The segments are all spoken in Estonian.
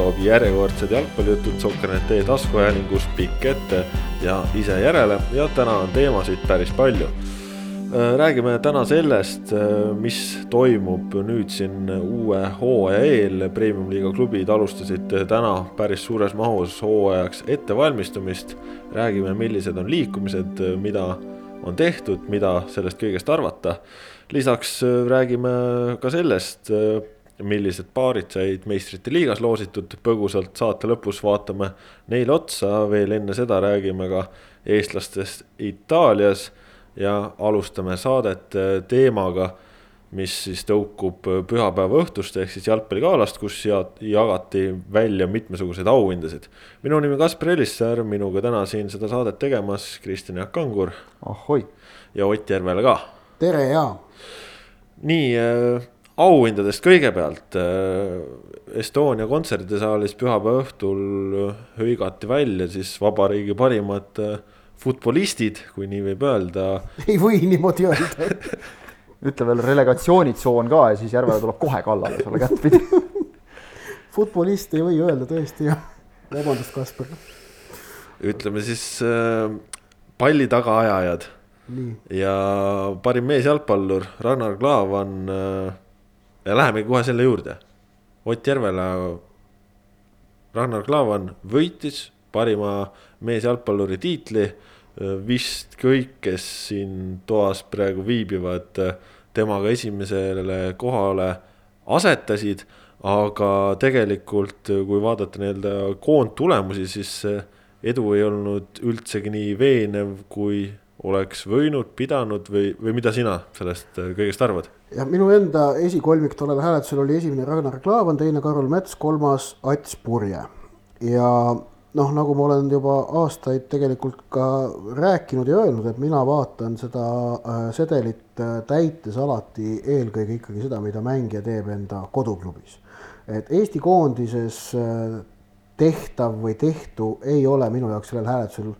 toob järjekordsed jalgpallijutud Sokker.ee taskuhäälingus pikk ette ja ise järele ja täna on teemasid päris palju. räägime täna sellest, mis toimub nüüd siin uue hooaja eel, premium-liiga klubid alustasid täna päris suures mahus hooajaks ettevalmistumist. räägime, millised on liikumised, mida on tehtud, mida sellest kõigest arvata lisaks äh, räägime ka sellest, äh, millised paarid said meistrite liigas loositud, põgusalt saate lõpus vaatame neile otsa, veel enne seda räägime ka eestlastest Itaalias ja alustame saadet äh, teemaga, mis siis tõukub pühapäeva õhtust ehk siis jalgpalligalast, kus jagati välja mitmesuguseid auhindasid. minu nimi Kaspar Elissäär, minuga täna siin seda saadet tegemas Kristjan Jaak Kangur. ahoi. ja Ott Järvele ka. tere ja nii äh, auhindadest kõigepealt äh,. Estonia kontserdisaalis pühapäeva õhtul hõigati välja siis vabariigi parimad äh, futbolistid, kui nii võib öelda. ei või niimoodi öelda ütle veel relegatsioonitsoon ka ja siis Järvele tuleb kohe kallale sulle kättpidi futbolist ei või öelda tõesti jah, vabandust, Kaspar. ütleme siis äh, palli tagaajajad ja parim meesjalgpallur Ragnar Klavan äh,. Ja lähemegi kohe selle juurde. Ott Järvela. Ragnar Klavan võitis parima meesjalgpalluri tiitli. Vist kõik, kes siin toas praegu viibivad, temaga esimesele kohale asetasid. aga tegelikult, kui vaadata nii-öelda koondtulemusi, siis edu ei olnud üldsegi nii veenev, kui oleks võinud, pidanud või, või mida sina sellest äh, kõigest arvad? ja minu enda esikolmik tollel hääletusel oli esimene Ragnar Klavan, teine Karol Mets, kolmas Ats Purje. ja noh, nagu ma olen juba aastaid tegelikult ka rääkinud ja öelnud, et mina vaatan seda äh, sedelit äh, täites alati eelkõige ikkagi seda, mida mängija teeb enda koduklubis. et Eesti koondises tehtav või tehtu ei ole minu jaoks sellel hääletusel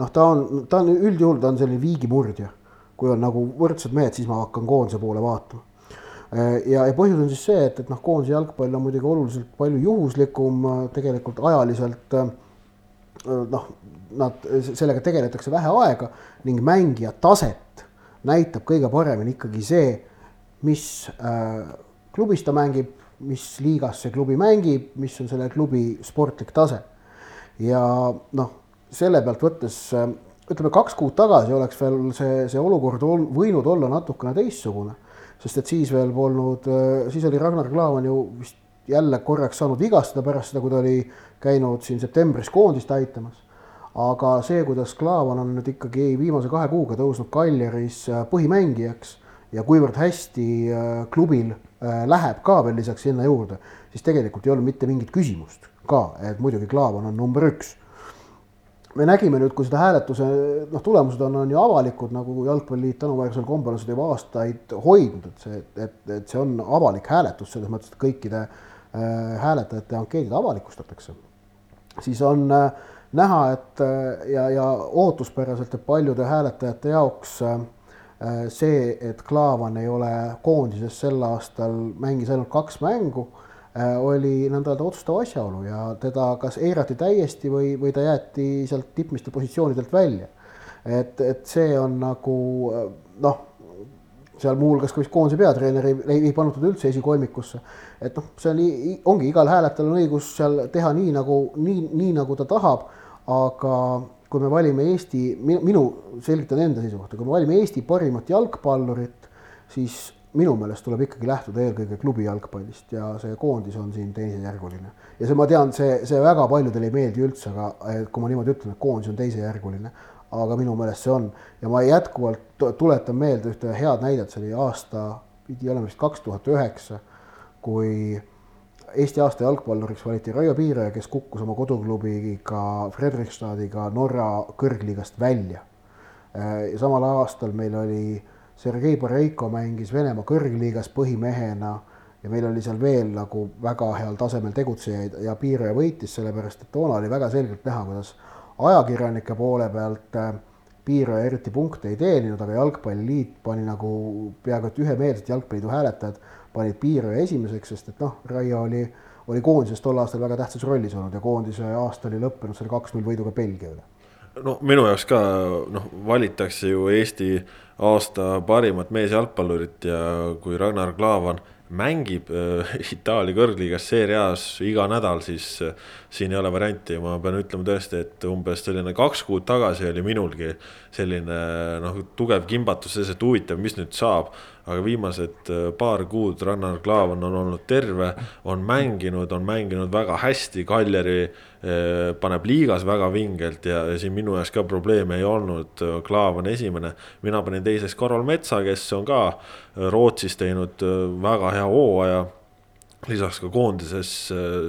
noh, ta on, ta on üldjuhul, ta on selline viigimurdja. kui on nagu võrdsed mehed, siis ma hakkan koondise poole vaatama. ja, ja põhjus on siis see, et, et noh, koondise jalgpall on muidugi oluliselt palju juhuslikum, tegelikult ajaliselt noh, nad, sellega tegeletakse vähe aega ning mängija taset näitab kõige paremini ikkagi see, mis äh, klubis ta mängib, mis liigas see klubi mängib, mis on selle klubi sportlik tase. ja noh selle pealt võttes ütleme, kaks kuud tagasi oleks veel see, see olukord ol, võinud olla natukene teistsugune, sest et siis veel polnud, siis oli Ragnar Klavan ju vist jälle korraks saanud vigastada pärast seda, kui ta oli käinud siin septembris koondist aitamas. aga see, kuidas Klavan on nüüd ikkagi viimase kahe kuuga tõusnud Kaljaris põhimängijaks ja kuivõrd hästi äh, klubil äh, läheb ka veel lisaks sinna juurde, siis tegelikult ei olnud mitte mingit küsimust ka, et muidugi Klavan on number üks me nägime nüüd, kui seda hääletuse noh, tulemused on, on ju avalikud, nagu Jalgpalliliit tänuväärsel kombel on seda juba aastaid hoidnud, et see, et, et see on avalik hääletus selles mõttes, et kõikide äh, hääletajate ankeedid avalikustatakse. siis on äh, näha, et äh, ja, ja ootuspäraselt, et paljude hääletajate jaoks äh, see, et Klaavan ei ole koondises sel aastal, mängis ainult kaks mängu Äh, oli nõnda öelda otsustav asjaolu ja teda kas eirati täiesti või, või ta jäeti sealt tippmiste positsioonidelt välja. et, et see on nagu noh, seal muuhulgas ka vist koondise peatreener ei, ei, teda üldse esikolmikusse. et noh, see on, ongi igal hääletajal on õigus seal teha nii nagu, nii, nii nagu ta tahab, aga kui me valime Eesti, minu, selgitan enda seisukohta, kui me valime Eesti parimat jalgpallurit, siis minu meelest tuleb ikkagi lähtuda eelkõige klubi jalgpallist ja see koondis on siin teisejärguline. ja see, ma tean, see, see väga paljudele ei meeldi üldse, aga kui ma niimoodi ütlen, et koondis on teisejärguline, aga minu meelest see on ja ma jätkuvalt tuletan meelde ühte head näidet, see oli aasta, pidi olema vist kaks tuhat üheksa, kui Eesti aasta jalgpalluriks valiti Raio Piiraja, kes kukkus oma koduklubiga Fredrikstadiga Norra kõrgliigast välja. ja samal aastal meil oli Sergei Boreiko mängis Venemaa kõrgliigas põhimehena ja meil oli seal veel nagu väga heal tasemel tegutsejaid ja piiraja võitis, sellepärast et toona oli väga selgelt näha, kuidas ajakirjanike poole pealt äh, piiraja eriti punkte ei teeninud, aga Jalgpalliliit pani nagu peaaegu et ühemeelselt Jalgpalliliidu hääletajad panid piiraja esimeseks, sest et noh, Raia oli, oli koondises tol aastal väga tähtsas rollis olnud ja koondise aasta oli lõppenud selle kaks-null võiduga Belgia üle no minu jaoks ka noh, valitakse ju Eesti aasta parimat meesjalgpallurit ja kui Ragnar Klavan mängib äh, Itaalia kõrgliigas seerias iga nädal, siis äh, siin ei ole varianti, ma pean ütlema tõesti, et umbes selline kaks kuud tagasi oli minulgi selline noh, tugev kimbatus selles, et huvitav, mis nüüd saab. Aga viimased äh, paar kuud Rannar Klaavan on olnud terve, on mänginud, on mänginud väga hästi, Kaljari paneb liigas väga vingelt ja, ja siin minu jaoks ka probleeme ei olnud. Klaav on esimene, mina panin teiseks Karol Metsa, kes on ka Rootsis teinud väga hea hooaja lisaks ka koondises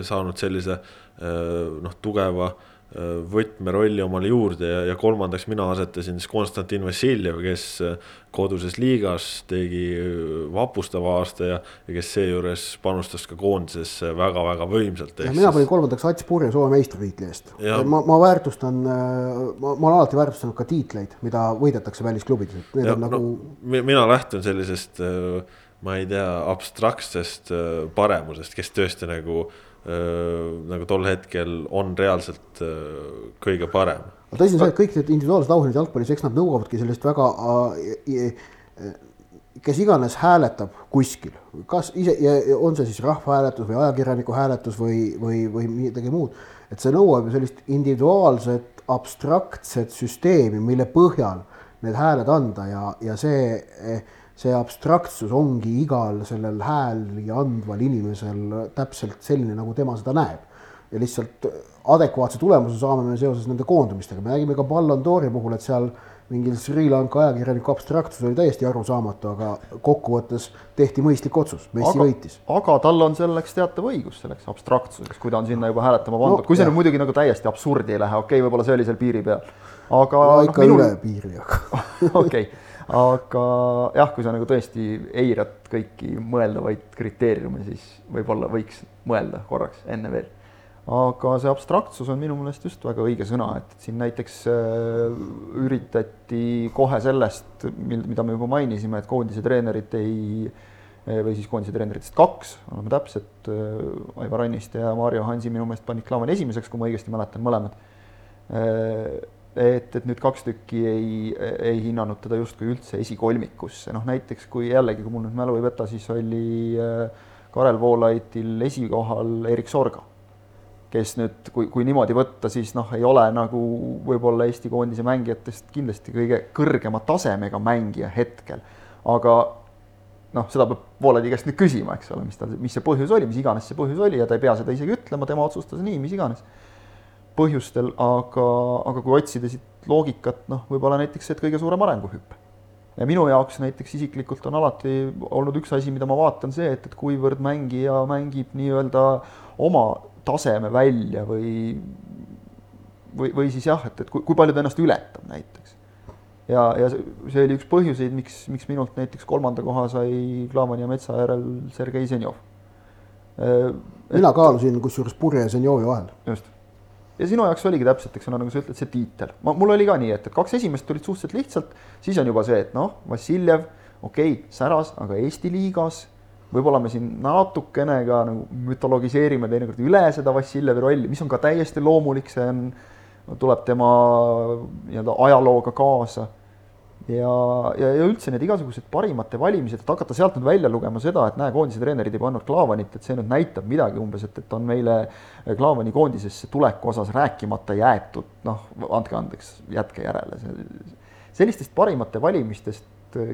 saanud sellise Äh, noh, tugeva äh, võtmerolli omale juurde ja, ja kolmandaks mina asetasin siis Konstantin Vassiljev, kes äh, koduses liigas tegi vapustava aasta ja, ja kes seejuures panustas ka koondisesse väga-väga võimsalt. mina panin kolmandaks Ats Purje Soome meistritiitli eest. ma, ma väärtustan, ma, ma olen alati väärtustanud ka tiitleid, mida võidetakse välisklubides, et need ja, on nagu no,. mina lähtun sellisest ma ei tea, abstraktsest paremusest, kes tõesti nagu äh, nagu tol hetkel on reaalselt kõige parem. aga tõsi on see, et kõik need individuaalsed auhinnad jalgpallis, eks nad nõuavadki sellist väga kes iganes hääletab kuskil, kas ise, on see siis rahvahääletus või ajakirjaniku hääletus või, või, või midagi muud, et see nõuab ju sellist individuaalset abstraktset süsteemi, mille põhjal need hääled anda ja, ja see eh, see abstraktsus ongi igal sellel hääli andval inimesel täpselt selline, nagu tema seda näeb. ja lihtsalt adekvaatse tulemuse saame me seoses nende koondumistega, me nägime ka Ballon d'Ori puhul, et seal mingil Sri Lanka ajakirjaniku abstraktsus oli täiesti arusaamatu, aga kokkuvõttes tehti mõistlik otsus, Messi aga, võitis. aga tal on selleks teatav õigus, selleks abstraktsuseks, kui ta on sinna juba hääletama pandud no,, kui see nüüd muidugi nagu täiesti absurdi ei lähe, okei okay,, võib-olla see oli seal piiri peal. aga no, ikka no, minul... üle piiri, aga okei okay aga jah, kui sa nagu tõesti eirad kõiki mõeldavaid kriteeriume, siis võib-olla võiks mõelda korraks enne veel. aga see abstraktsus on minu meelest just väga õige sõna, et siin näiteks äh, üritati kohe sellest, mida me juba mainisime, et koondise treenerit ei äh, või siis koondise treeneritest kaks, oleme täpsed, äh, Aivar Anniste ja Mario Hansi minu meelest panid Klaavani esimeseks, kui ma õigesti mäletan, mõlemad et, et nüüd kaks tükki ei, ei hinnanud teda justkui üldse esikolmikusse, noh näiteks kui jällegi, kui mul nüüd mälu ei võta, siis oli äh, Karel Voolaitil esikohal Erik Sorga, kes nüüd, kui, kui niimoodi võtta, siis noh, ei ole nagu võib-olla Eesti koondise mängijatest kindlasti kõige kõrgema tasemega mängija hetkel, aga noh, seda peab Voolaidi käest nüüd küsima, eks ole, mis tal, mis see põhjus oli, mis iganes see põhjus oli ja ta ei pea seda isegi ütlema, tema otsustas nii, mis iganes põhjustel, aga, aga kui otsida siit loogikat, noh, võib-olla näiteks see, et kõige suurem arenguhüpe. ja minu jaoks näiteks isiklikult on alati olnud üks asi, mida ma vaatan, see, et, et kuivõrd mängija mängib nii-öelda oma taseme välja või või, või siis jah, et, et kui, kui palju ta ennast ületab näiteks. ja, ja see oli üks põhjuseid, miks, miks minult näiteks kolmanda koha sai Klaavani ja Metsa järel Sergei Zenjov. mina kaalusin kusjuures Purje ja Zenjovi vahel. just ja sinu jaoks oligi täpselt, eks ole, nagu sa ütled, see tiitel. ma, mul oli ka nii, et, et kaks esimest tulid suhteliselt lihtsalt, siis on juba see, et noh, Vassiljev, okei okay,, säras, aga Eesti liigas, võib-olla me siin natukene ka nagu mütologiseerime teinekord üle seda Vassiljevi rolli, mis on ka täiesti loomulik, see on, tuleb tema nii-öelda ajalooga kaasa ja, ja, ja üldse need igasugused parimate valimised, et hakata sealt nüüd välja lugema seda, et näe, koondise treenerid ei pannud Klaavanit, et see nüüd näitab midagi umbes, et, et on meile Klaavani koondisesse tuleku osas rääkimata jäetud, noh, andke andeks, jätke järele. sellistest parimate valimistest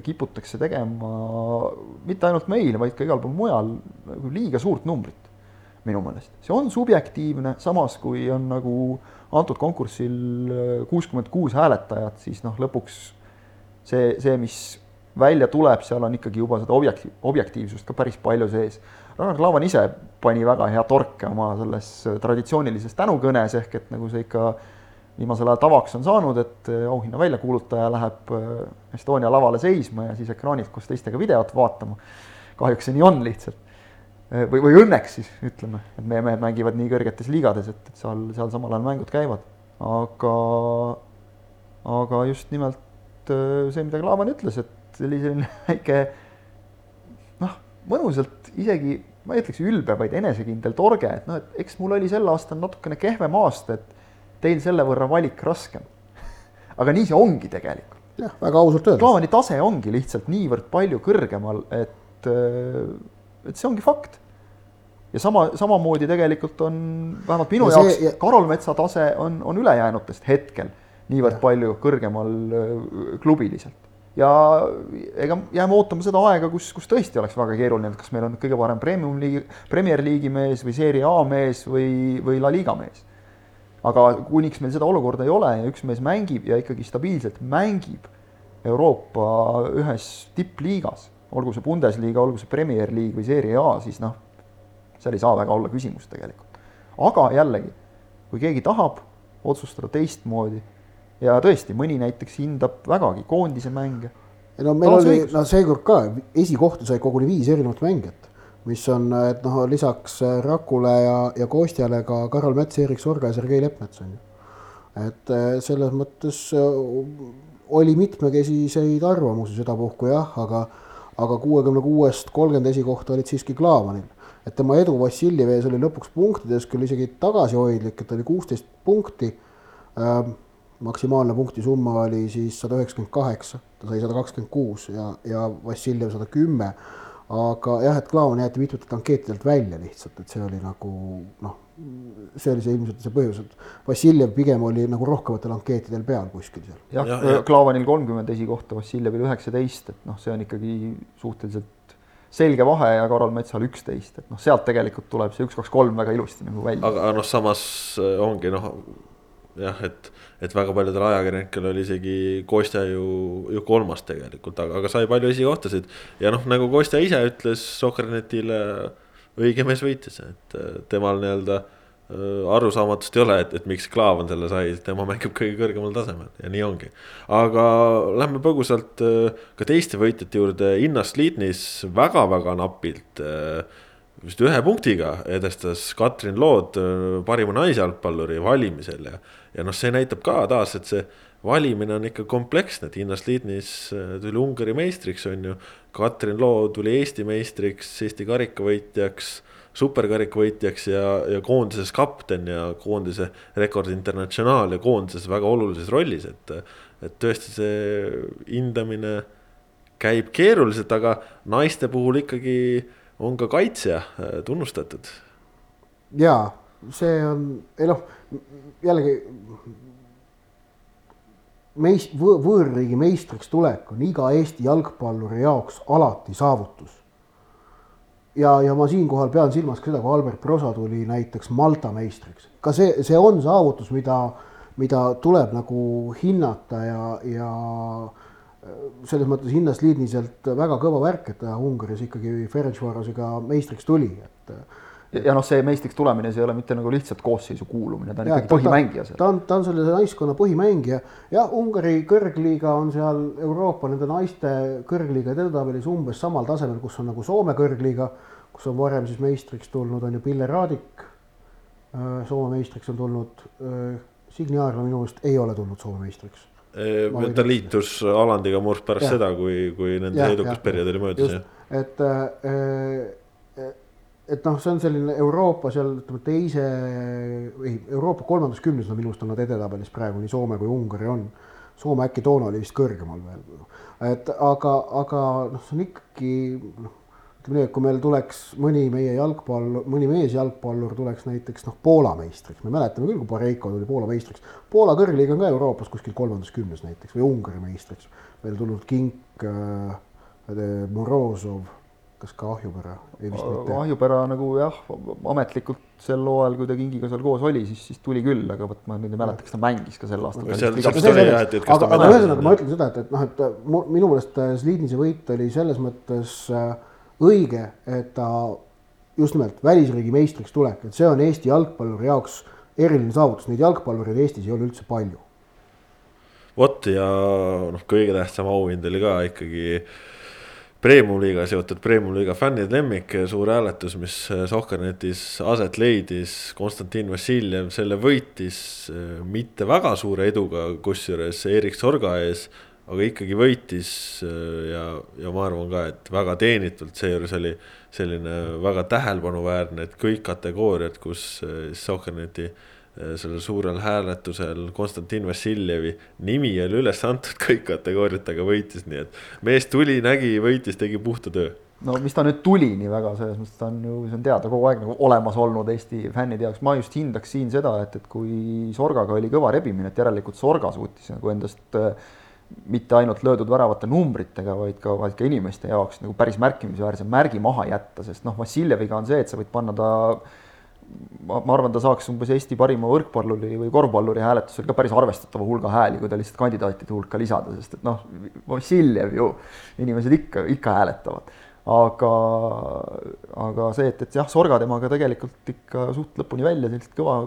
kiputakse tegema mitte ainult meil, vaid ka igal pool mujal nagu liiga suurt numbrit minu meelest. see on subjektiivne, samas kui on nagu antud konkursil kuuskümmend kuus hääletajat, siis noh, lõpuks see, see, mis välja tuleb, seal on ikkagi juba seda objekti-, objektiivsust ka päris palju sees. Ragnar Klavan ise pani väga hea torke oma selles traditsioonilises tänukõnes, ehk et nagu see ikka viimasel ajal tavaks on saanud, et auhinna väljakuulutaja läheb äh, Estonia lavale seisma ja siis ekraanilt koos teistega videot vaatama. kahjuks see nii on lihtsalt. Äh, või, või õnneks siis ütleme, et meie mehed mängivad nii kõrgetes liigades, et, et seal, seal samal ajal mängud käivad, aga aga just nimelt see, mida Klaavan ütles, et selline väike noh, mõnusalt isegi ma ei ütleks ülbe, vaid enesekindel torge, et noh, et eks mul oli sel aastal natukene kehvem aasta, et teil selle võrra valik raskem. aga nii see ongi tegelikult. jah, väga ausalt öeldes. Klaavani tase ongi lihtsalt niivõrd palju kõrgemal, et, et see ongi fakt. ja sama, samamoodi tegelikult on vähemalt minu ja see, jaoks ja... Karol Metsa tase on, on ülejäänutest hetkel niivõrd palju kõrgemal klubiliselt ja ega jääme ootama seda aega, kus, kus tõesti oleks väga keeruline, et kas meil on kõige parem premium liigi, Premier League'i mees või Serie A mees või, või La Liga mees. aga kuniks meil seda olukorda ei ole ja üks mees mängib ja ikkagi stabiilselt mängib Euroopa ühes tippliigas, olgu see Bundesliga, olgu see Premier League või Serie A, siis noh, seal ei saa väga olla küsimust tegelikult. aga jällegi, kui keegi tahab otsustada teistmoodi ja tõesti, mõni näiteks hindab vägagi koondise mänge. no meil oli, no seekord ka esikohta sai koguni viis erinevat mängijat, mis on, et noh, lisaks Rakule ja, ja Kostjale ka Karol Mets, Erik Sorga ja Sergei Leppmets on ju. et eh, selles mõttes eh, oli mitmekesiseid arvamusi sedapuhku jah, aga, aga kuuekümne kuuest kolmkümmend esikohta olid siiski Klaavanil. et tema edu Vassiljevi ees oli lõpuks punktides küll isegi tagasihoidlik, et oli kuusteist punkti ähm, maksimaalne punktisumma oli siis sada üheksakümmend kaheksa, ta sai sada kakskümmend kuus ja, ja Vassiljev sada kümme. aga jah, et Klaavan jäeti mitmetelt ankeetidelt välja lihtsalt, et see oli nagu noh, see oli see ilmselt see põhjus, et Vassiljev pigem oli nagu rohkematel ankeetidel peal kuskil seal. jah ja, ja. Klaavanil kolmkümmend esikohta, Vassiljevil üheksateist, et noh, see on ikkagi suhteliselt selge vahe ja Karol Metsal üksteist, et noh, sealt tegelikult tuleb see üks, kaks, kolm väga ilusti nagu välja. aga noh, samas ongi noh jah, et, et väga paljudel ajakirjanikel oli isegi Kostja ju, ju kolmas tegelikult, aga, aga sai palju esikohtasid. ja noh, nagu Kostja ise ütles Sokkernetile, õige mees võitis, et temal nii-öelda äh, arusaamatust ei ole, et, et miks Klaavan selle sai, tema mängib kõige kõrgemal tasemel ja nii ongi. aga lähme põgusalt äh, ka teiste võitjate juurde, Innas Liitnis väga-väga napilt äh, vist ühe punktiga edestas Katrin Lood parima naisjalgpalluri valimisel ja ja noh, see näitab ka taas, et see valimine on ikka kompleksne, et Hinnas Lidnis äh, tuli Ungari meistriks, on ju. Katrin Loo tuli Eesti meistriks, Eesti karikavõitjaks, superkarikavõitjaks ja, ja koondises kapten ja koondise rekord internatsionaal ja koondises väga olulises rollis, et. et tõesti see hindamine käib keeruliselt, aga naiste puhul ikkagi on ka kaitsja äh, tunnustatud. jaa, see on, ei noh jällegi meist-, võõrriigi meistriks tulek on iga Eesti jalgpalluri jaoks alati saavutus. ja, ja ma siinkohal pean silmas ka seda, kui Albert Prosa tuli näiteks Malta meistriks. ka see, see on saavutus, mida, mida tuleb nagu hinnata ja, ja selles mõttes hinnas Liidniselt väga kõva värk, et ta Ungaris ikkagi Ferencvarosega meistriks tuli, et ja noh, see meistriks tulemine, see ei ole mitte nagu lihtsalt koosseisu kuulumine, ta on ja, ikkagi põhimängija seal. ta on, ta on selle naiskonna põhimängija. jah, Ungari kõrgliiga on seal Euroopa nende naiste kõrgliiga edetabelis umbes samal tasemel, kus on nagu Soome kõrgliiga, kus on varem siis meistriks tulnud, on ju Pille Raadik. Äh, Soome meistriks on tulnud, äh, Signe Aarla minu meelest ei ole tulnud Soome meistriks. Ta liitus Alandiga murd pärast ja. seda, kui, kui nende edukas periood oli möödas, jah. et äh, et noh, see on selline Euroopa seal ütleme teise, ei Euroopa kolmandas kümnes on minu arust on nad edetabelis praegu nii Soome kui Ungari on. Soome äkki toona oli vist kõrgemal veel. et aga, aga noh, see on ikkagi noh, ütleme nii, et kui meil tuleks mõni meie jalgpall, mõni meesjalgpallur tuleks näiteks noh, Poola meistriks, me mäletame küll, kui Pareiko tuli Poola meistriks. Poola kõrgliiga on ka Euroopas kuskil kolmandas kümnes näiteks või Ungari meistriks. meil tulnud Kink äh,, Morozov kas ka Ahjupera? Ahjupera nagu jah, ametlikult sel hooajal, kui ta Kingiga seal koos oli, siis, siis tuli küll, aga vot ma nüüd ei mäleta, kas ta mängis ka sel aastal. aga, aga ühesõnaga ma ütlen seda, et, et noh, et minu meelest Slidnise võit oli selles mõttes äh, õige, et ta just nimelt välisriigi meistriks tulek, et see on Eesti jalgpalluri jaoks eriline saavutus, neid jalgpallureid Eestis ei ole üldse palju. vot ja noh, kõige tähtsam auhind oli ka ikkagi Premium-liiga seotud Premium-liiga fännide lemmik, suur hääletus, mis Sohkernetis aset leidis. Konstantin Vassiljev selle võitis mitte väga suure eduga, kusjuures Erik Sorga ees aga ikkagi võitis ja, ja ma arvan ka, et väga teenitult, seejuures oli selline väga tähelepanuväärne, et kõik kategooriad, kus äh, Äh, sellel suurel hääletusel Konstantin Vassiljevi nimi oli üles antud kõik kategooriatega võitis, nii et mees tuli, nägi, võitis, tegi puhta töö. no mis ta nüüd tuli nii väga, selles mõttes ta on ju, see on teada kogu aeg nagu olemas olnud Eesti fännide jaoks, ma just hindaks siin seda, et, et kui Sorgaga oli kõva rebimine, et järelikult Sorga suutis nagu endast äh, mitte ainult löödud väravate numbritega, vaid ka, vaid ka inimeste jaoks nagu päris märkimisväärse märgi maha jätta, sest noh, Vassiljeviga on see, et sa võid panna ta ma, ma arvan, ta saaks umbes Eesti parima võrkpalluri või korvpalluri hääletusel ka päris arvestatava hulga hääli, kui ta lihtsalt kandidaatide hulka lisada, sest et noh, Vassiljev ju, inimesed ikka, ikka hääletavad. aga, aga see, et, et jah, Sorga temaga tegelikult ikka suht lõpuni välja sellist kõva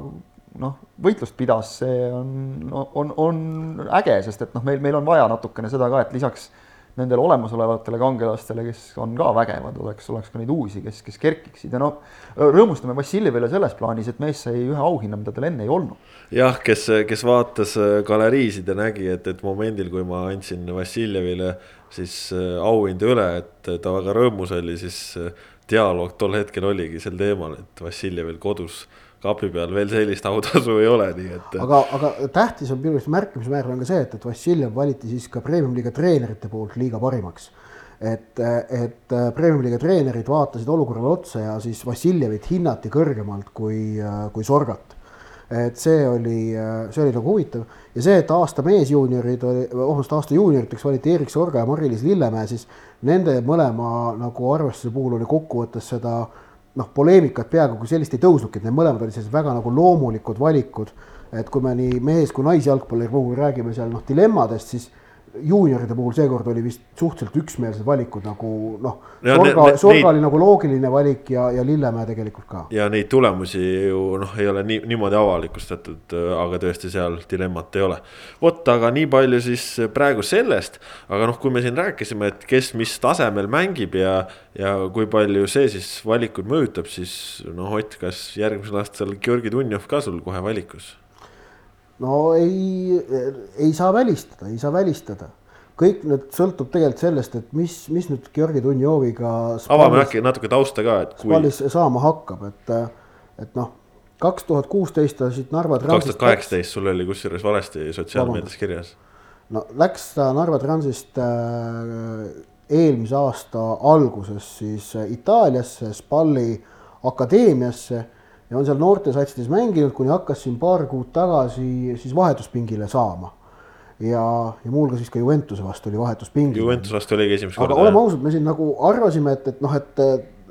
noh, võitlust pidas, see on, on, on äge, sest et noh, meil, meil on vaja natukene seda ka, et lisaks nendele olemasolevatele kangelastele, kes on ka vägevad, oleks, oleks ka neid uusi, kes, kes kerkiksid ja noh, rõõmustame Vassiljevile selles plaanis, et mees sai ühe auhinna, mida tal enne ei olnud. jah, kes, kes vaatas äh, galeriisid ja nägi, et, et momendil, kui ma andsin Vassiljevile siis äh, auhinda üle, et ta väga rõõmus oli, siis äh, dialoog tol hetkel oligi sel teemal, et Vassiljevil kodus kapi peal veel sellist autasu ei ole, nii et. aga, aga tähtis on minu arust märkimisväärne on ka see, et, et Vassiljev valiti siis ka premium-liiga treenerite poolt liiga parimaks. et, et premium-liiga treenerid vaatasid olukorrale otsa ja siis Vassiljevit hinnati kõrgemalt kui, kui Sorgat. et see oli, see oli nagu huvitav ja see, et aasta meesjuuniorid vabandust, aasta juunioriteks valiti Erik Sorga ja Mari-Liis Lillemäe, siis nende mõlema nagu arvestuse puhul oli kokkuvõttes seda äh, noh, poleemikat peaaegu kui sellist ei tõusnudki, et need mõlemad olid sellised väga nagu loomulikud valikud. et kui me nii mees kui naisjalgpalluri puhul räägime seal noh dilemmadest, siis juunioride puhul seekord oli vist suhteliselt üksmeelsed valikud nagu noh, Sorga, Sorga oli nagu loogiline valik ja, ja Lillemäe tegelikult ka. ja neid tulemusi ju noh, ei ole nii niimoodi avalikustatud, aga tõesti seal dilemmat ei ole. vot, aga nii palju siis praegu sellest, aga noh, kui me siin rääkisime, et kes mis tasemel mängib ja, ja kui palju see siis valikuid mõjutab, siis noh, Ott, kas järgmisel aastal Georgi Dunjov ka sul kohe valikus? No ei, ei saa välistada, ei saa välistada. kõik nüüd sõltub tegelikult sellest, et mis, mis nüüd Georgi Dunjoviga. avame äkki natuke tausta ka, et kui. Spallis saama hakkab, et, et noh, kaks tuhat kuusteist ta siit Narva kaks tuhat kaheksateist, sul oli kusjuures valesti sotsiaalmeedias kirjas. no läks ta Narva Transist äh, eelmise aasta alguses siis Itaaliasse, Spalli akadeemiasse ja on seal noortesatsides mänginud, kuni hakkas siin paar kuud tagasi siis vahetuspingile saama. ja, ja muuhulgas siis ka Juventuse vastu oli vahetuspingil. Juventuse vastu oligi esimest korda. aga oleme ausad, me siin nagu arvasime, et, et noh, et,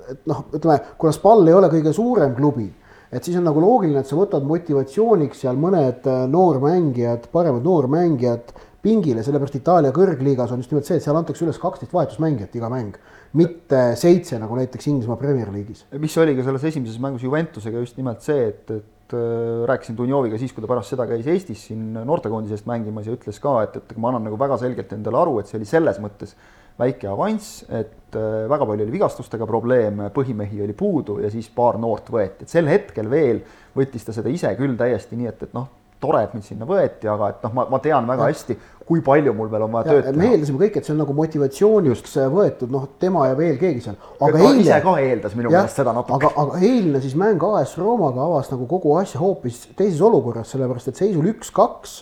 et noh, ütleme, kuna Spal ei ole kõige suurem klubi, et siis on nagu loogiline, et sa võtad motivatsiooniks seal mõned noormängijad, paremad noormängijad pingile, sellepärast Itaalia kõrgliigas on just nimelt see, et seal antakse üles kaksteist vahetusmängijat iga mäng mitte seitse, nagu näiteks Inglismaa Premier League'is. mis oli ka selles esimeses mängus Juventusega just nimelt see, et, et äh, rääkisin Dunjoviga siis, kui ta pärast seda käis Eestis siin noortekoondise eest mängimas ja ütles ka, et, et ma annan nagu väga selgelt endale aru, et see oli selles mõttes väike avanss, et äh, väga palju oli vigastustega probleeme, põhimehi oli puudu ja siis paar noort võeti, et sel hetkel veel võttis ta seda ise küll täiesti nii, et, et noh, tore, et mind sinna võeti, aga et noh, ma, ma tean väga ja. hästi, kui palju mul veel on vaja tööd teha. me eeldasime kõik, et see on nagu motivatsiooniks võetud, noh, tema ja veel keegi seal. aga eile. ise ka eeldas minu meelest seda natuke. aga, aga eilne siis mäng AS Roomaga avas nagu kogu asja hoopis teises olukorras, sellepärast et seisul üks-kaks,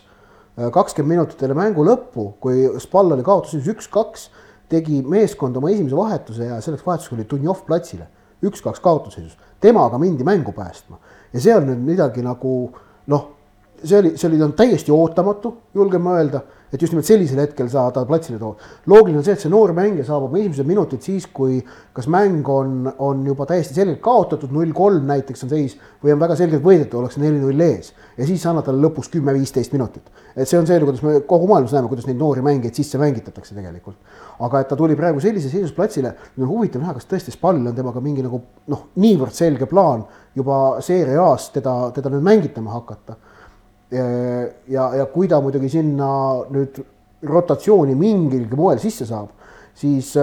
äh, kakskümmend minutit enne mängu lõppu, kui Spal oli kaotuses üks-kaks, tegi meeskond oma esimese vahetuse ja selleks vahetuseks oli Dunjov platsile. üks-kaks kaotusseisus, temaga mindi mängu päästma ja see on nüüd midagi nagu noh see oli, see oli täiesti ootamatu, julgen ma öelda, et just nimelt sellisel hetkel sa ta platsile tood. loogiline on see, et see noor mängija saab oma esimesed minutid siis, kui kas mäng on, on juba täiesti selgelt kaotatud, null kolm näiteks on seis või on väga selgelt võidetud, ollakse neli-null ees ja siis annad talle lõpus kümme-viisteist minutit. et see on see, kuidas me kogu maailmas näeme, kuidas neid noori mängijaid sisse mängitatakse tegelikult. aga et ta tuli praegu sellises seisus platsile, nüüd on huvitav näha, kas tõesti Spall on temaga mingi nagu noh, niivõrd selge plaan juba Serie A-s teda, teda nüüd mängitama hakata ja, ja kui ta muidugi sinna nüüd rotatsiooni mingilgi moel sisse saab, siis,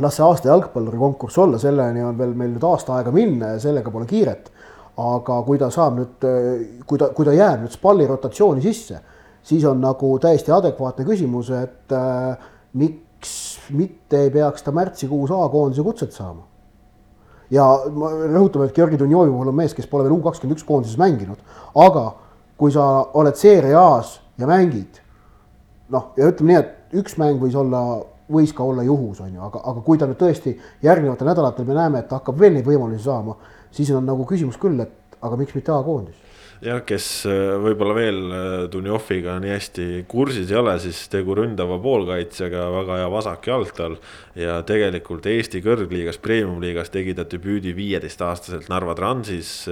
las see aasta jalgpalluri konkurss olla, selleni on veel meil nüüd aasta aega minna ja sellega pole kiiret. aga kui ta saab nüüd, kui ta, kui ta jääb nüüd Spalli rotatsiooni sisse, siis on nagu täiesti adekvaatne küsimus, et äh, miks mitte ei peaks ta märtsikuus A-koondise kutset saama. ja ma rõhutan, et Georgi Dunjovi puhul on mees, kes pole veel U kakskümmend üks koondises mänginud, aga kui sa oled Serie A-s ja mängid noh, ja ütleme nii, et üks mäng võis olla võis ka olla juhus, on ju, aga, aga kui ta nüüd tõesti järgnevatel nädalatel me näeme, et ta hakkab veel neid võimalusi saama, siis on nagu küsimus küll, et aga miks mitte A-koondis jah, kes äh, võib-olla veel äh, Dunjoviga nii hästi kursis ei ole, siis tegu ründava poolkaitsjaga, väga hea vasak jalgtal. ja tegelikult Eesti kõrgliigas, premium-liigas tegi ta debüüdi viieteistaastaselt Narva Transis.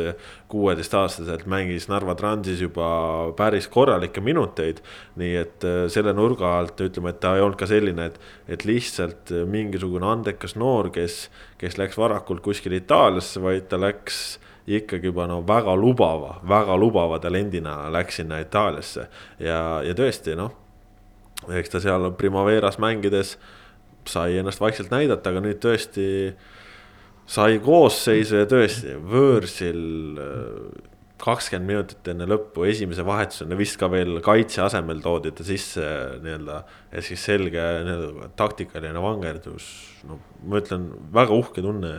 kuueteistaastaselt mängis Narva Transis juba päris korralikke minuteid. nii et äh, selle nurga alt ütleme, et ta ei olnud ka selline, et, et lihtsalt mingisugune andekas noor, kes, kes läks varakult kuskile Itaaliasse, vaid ta läks ikkagi juba no väga lubava, väga lubava talendina läks sinna Itaaliasse. ja, ja tõesti noh, eks ta seal Primaveras mängides sai ennast vaikselt näidata, aga nüüd tõesti sai koosseisu ja tõesti võõrsil äh, kakskümmend minutit enne lõppu, esimese vahetusena vist ka veel kaitse asemel toodi ta sisse nii-öelda. ja siis selge taktikaline vangerdus, no ma ütlen, väga uhke tunne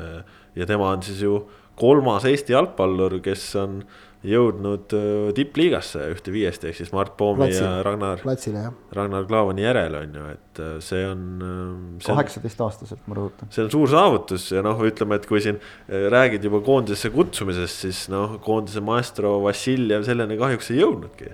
ja tema on siis ju kolmas Eesti jalgpallur, kes on jõudnud äh, tippliigasse ühte viiest, ehk siis Mart Poomi Platsi, ja Ragnar. platsile. Ragnar Klavani järel on ju, et äh, see on. Äh, kaheksateistaastaselt, ma rõhutan. see on suur saavutus ja noh, ütleme, et kui siin räägid juba koondisesse kutsumisest, siis noh, koondise maestro Vassiljev selleni kahjuks ei jõudnudki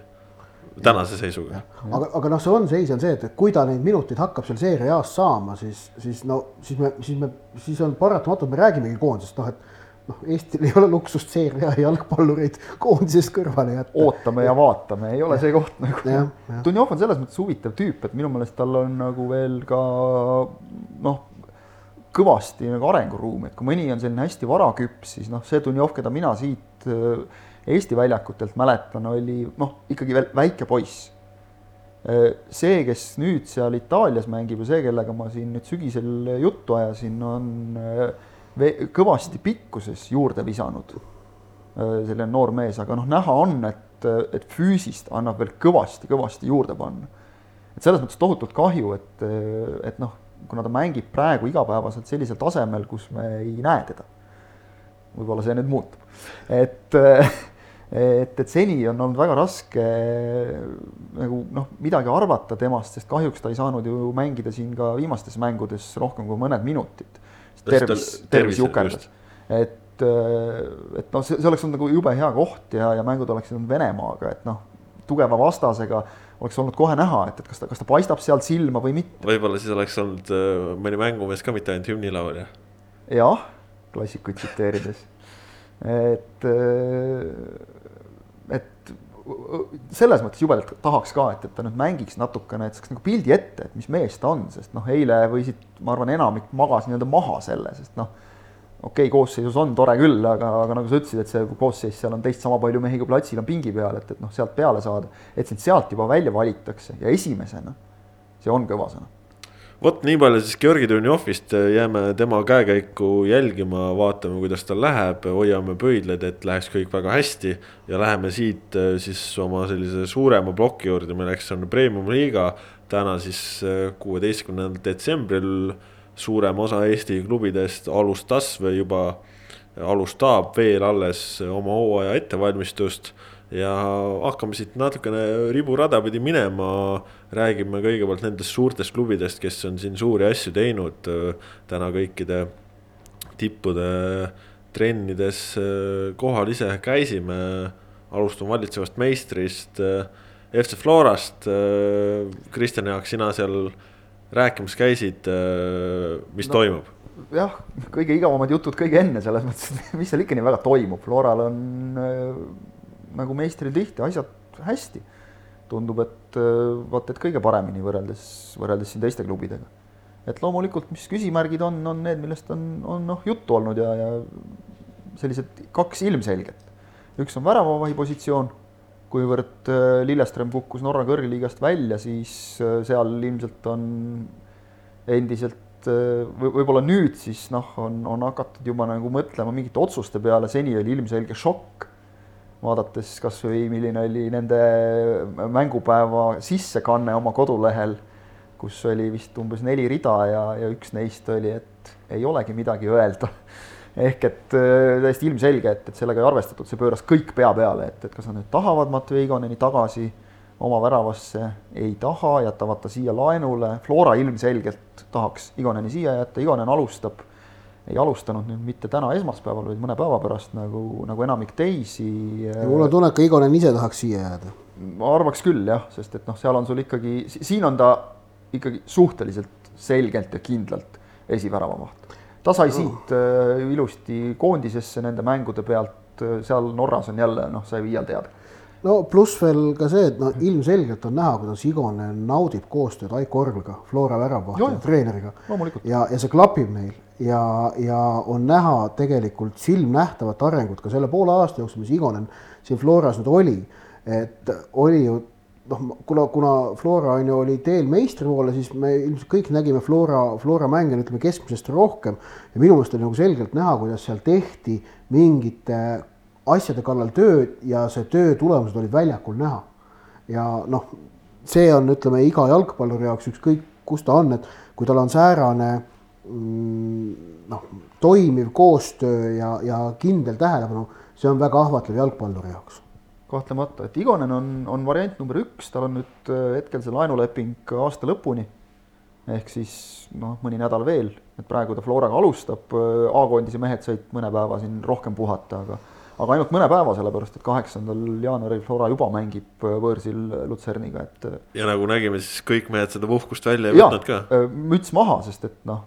tänase seisuga. aga, aga noh, see on, seis on see, et kui ta neid minuteid hakkab seal Serie A-s saama, siis, siis no siis me, siis me, siis on paratamatult, me räägimegi koondisest, noh et noh, Eestil ei ole luksust seeria jalgpallureid koondisest kõrvale jätta. ootame ja vaatame, ei ole see koht nagu. Dunjov on selles mõttes huvitav tüüp, et minu meelest tal on nagu veel ka noh, kõvasti nagu arenguruumi, et kui mõni on selline hästi varaküps, siis noh, see Dunjov, keda mina siit äh, Eesti väljakutelt mäletan, oli noh, ikkagi veel väike poiss. Äh, see, kes nüüd seal Itaalias mängib ja see, kellega ma siin nüüd sügisel juttu ajasin, on äh, kõvasti pikkuses juurde visanud, äh, selline noor mees, aga noh, näha on, et, et füüsist annab veel kõvasti-kõvasti juurde panna. et selles mõttes tohutult kahju, et, et noh, kuna ta mängib praegu igapäevaselt sellisel tasemel, kus me ei näe teda. võib-olla see nüüd muutub, et et, et seni on olnud väga raske nagu noh, midagi arvata temast, sest kahjuks ta ei saanud ju mängida siin ka viimastes mängudes rohkem kui mõned minutid tervis, tervis jukerdas. et, äh, et noh, see, see oleks olnud nagu jube hea koht ja, ja mängud oleksid olnud Venemaaga, et noh, tugeva vastasega oleks olnud kohe näha, et, et kas ta, kas ta paistab sealt silma või mitte. võib-olla siis oleks olnud äh, mõni mängumees ka mitte ainult hümnilaulja. jah, klassikuid tsiteerides, et, äh, et selles mõttes jubedalt tahaks ka, et, et ta nüüd mängiks natukene, et saaks nagu pildi ette, et mis mees ta on, sest noh, eile võisid, ma arvan, enamik magas nii-öelda maha selle, sest noh, okei okay,, koosseisus on tore küll, aga, aga nagu sa ütlesid, et see koosseis seal on teist sama palju mehi kui platsil on pingi peal, et, et noh, sealt peale saada, et sind sealt juba välja valitakse ja esimesena, see on kõva sõna vot nii palju siis Georgi Dunjovist, jääme tema käekäiku jälgima, vaatame, kuidas tal läheb, hoiame pöidlaid, et läheks kõik väga hästi. ja läheme siit äh, siis oma sellise suurema ploki juurde, milleks on premium-liiga. täna siis äh, kuueteistkümnendal detsembril suurem osa Eesti klubidest alustas või juba alustab veel alles oma hooaja ettevalmistust ja hakkame siit natukene riburada pidi minema. räägime kõigepealt nendest suurtest klubidest, kes on siin suuri asju teinud täna kõikide tippude trennides kohal ise käisime. alustame valitsevast meistrist FC Florast. Kristjan Jaak, sina seal rääkimas käisid, mis no, toimub? jah, kõige igavamad jutud kõige enne selles mõttes, et mis seal ikka nii väga toimub, Floral on nagu meistril tihti asjad hästi. tundub, et äh, vaata, et kõige paremini võrreldes, võrreldes siin teiste klubidega. et loomulikult, mis küsimärgid on, on need, millest on, on noh, juttu olnud ja, ja sellised kaks ilmselget. üks on väravavahi positsioon, kuivõrd äh, Lilleström kukkus Norra kõrgliigast välja, siis äh, seal ilmselt on endiselt või võib-olla nüüd siis noh, on, on hakatud juba nagu mõtlema mingite otsuste peale, seni oli ilmselge šokk. Vaadates kasvõi milline oli nende mängupäeva sissekanne oma kodulehel, kus oli vist umbes neli rida ja, ja üks neist oli, et ei olegi midagi öelda. Ehk et äh, täiesti ilmselge, et, et sellega ei arvestatud, see pööras kõik pea peale, et, et kas nad nüüd tahavad Matvei Igoneni tagasi oma väravasse, ei taha, jätavad ta siia laenule, Flora ilmselgelt tahaks Igoneni siia jätta, Igonen alustab, ei alustanud nüüd mitte täna esmaspäeval, vaid mõne päeva pärast nagu, nagu enamik teisi. mul on tunne, et ka Igonen ise tahaks siia jääda. ma arvaks küll jah, sest et noh, seal on sul ikkagi, siin on ta ikkagi suhteliselt selgelt ja kindlalt esiväravamaht ta sai siit äh, ilusti koondisesse nende mängude pealt, äh, seal Norras on jälle noh, sai viial teada. no pluss veel ka see, et no ilmselgelt on näha, kuidas Igonen naudib koostööd Aiko Orgliga, Flora väravahti treeneriga. ja, ja see klapib neil ja, ja on näha tegelikult silmnähtavat arengut ka selle poole aasta jooksul, mis Igonen siin Floras nüüd oli, et oli ju noh, kuna, kuna Flora on ju oli teel meistri poole, siis me ilmselt kõik nägime Flora, Flora mänge ütleme keskmisest rohkem ja minu meelest oli nagu selgelt näha, kuidas seal tehti mingite asjade kallal tööd ja see töö tulemused olid väljakul näha. ja noh, see on, ütleme iga jalgpalluri jaoks ükskõik, kus ta on, et kui tal on säärane mm, noh, toimiv koostöö ja, ja kindel tähelepanu, see on väga ahvatlev jalgpalluri jaoks kahtlemata, et Igonen on, on variant number üks, tal on nüüd äh, hetkel see laenuleping aasta lõpuni. ehk siis noh, mõni nädal veel, et praegu ta Floraga alustab, äh, A-koondise mehed said mõne päeva siin rohkem puhata, aga aga ainult mõne päeva, sellepärast et kaheksandal jaanuaril Flora juba mängib äh, võõrsil Lutserniga, et. ja nagu nägime, siis kõik mehed seda puhkust välja ei võtnud ka. müts maha, sest et noh,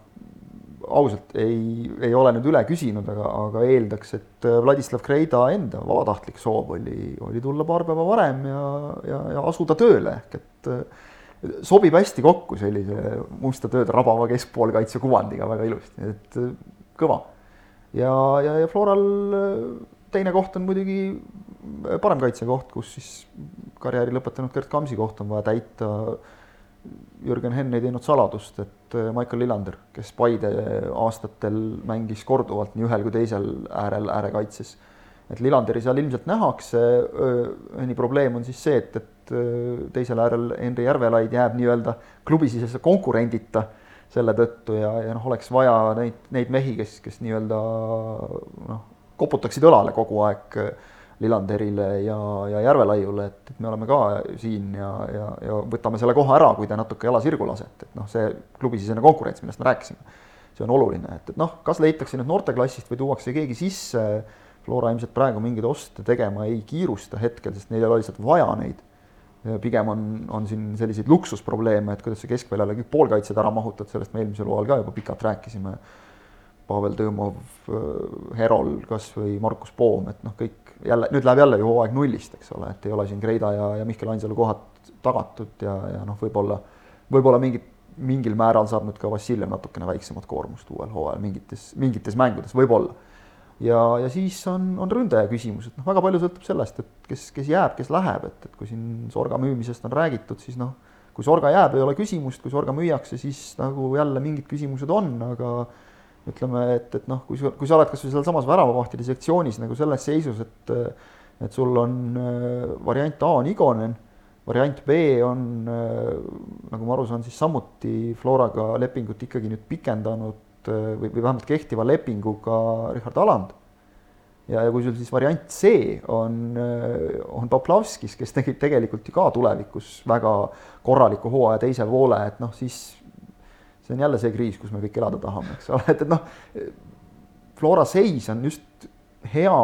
ausalt ei, ei ole nüüd üle küsinud, aga, aga eeldaks, et äh, Vladislav Kreida enda vabatahtlik soov oli, oli tulla paar päeva varem ja, ja, ja asuda tööle ehk et äh, sobib hästi kokku sellise musta tööd rabava keskpoolkaitse kuvandiga väga ilusti, et äh, kõva. ja, ja, ja Floral teine koht on muidugi parem kaitsekoht, kus siis karjääri lõpetanud Gerd Kamsi koht on vaja täita Jürgen Henn ei teinud saladust, et äh, Michael Lillander, kes Paide aastatel mängis korduvalt nii ühel kui teisel äärel äärekaitses, et Lillanderi seal ilmselt nähakse, Henni probleem on siis see, et, et teisel äärel Henri Järvelaid jääb nii-öelda klubisisese konkurendita selle tõttu ja, ja noh, oleks vaja neid, neid mehi, kes, kes nii-öelda noh, koputaksid õlale kogu aeg Lillanderile ja, ja Järvelaiule, et, et me oleme ka siin ja, ja, ja võtame selle koha ära, kui te natuke jala sirgu lasete, et noh, see klubisisene konkurents, millest me rääkisime, see on oluline, et, et noh, kas leitakse nüüd noorteklassist või tuuakse keegi sisse, Flora ilmselt praegu mingeid oste tegema ei kiirusta hetkel, sest neil ei ole lihtsalt vaja neid. pigem on, on siin selliseid luksusprobleeme, et kuidas sa keskväljale kõik poolkaitsjad ära mahutad, sellest me eelmisel hooajal ka juba pikalt rääkisime. Pavel Tõmov, Herol kas või Markus Poom, et noh, kõik jälle, nüüd läheb jälle ju hooaeg nullist, eks ole, et ei ole siin Kreida ja, ja Mihkel Ainsalu kohad tagatud ja, ja noh, võib-olla, võib-olla mingit, mingil määral saab nüüd ka Vassiljev natukene väiksemat koormust uuel hooajal mingites, mingites mängudes, võib-olla. ja, ja siis on, on ründaja küsimus, et noh, väga palju sõltub sellest, et kes, kes jääb, kes läheb, et, et kui siin Sorga müümisest on räägitud, siis noh, kui Sorga jääb, ei ole küsimust, kui Sorga müüakse, siis nagu jälle mingid küsimused on, aga ütleme, et, et noh, kui sa, kui sa oled kasvõi sealsamas väravavahtide sektsioonis nagu selles seisus, et et sul on äh, variant A on Igonen, variant B on äh, nagu ma aru saan, siis samuti Floraga lepingut ikkagi nüüd pikendanud äh, või, või vähemalt kehtiva lepinguga Richard Aland. ja, ja kui sul siis variant C on, on Poplavskis, kes tegi tegelikult ju ka tulevikus väga korraliku hooaja teise poole, et noh, siis see on jälle see kriis, kus me kõik elada tahame, eks ole, et, et noh, Flora seis on just hea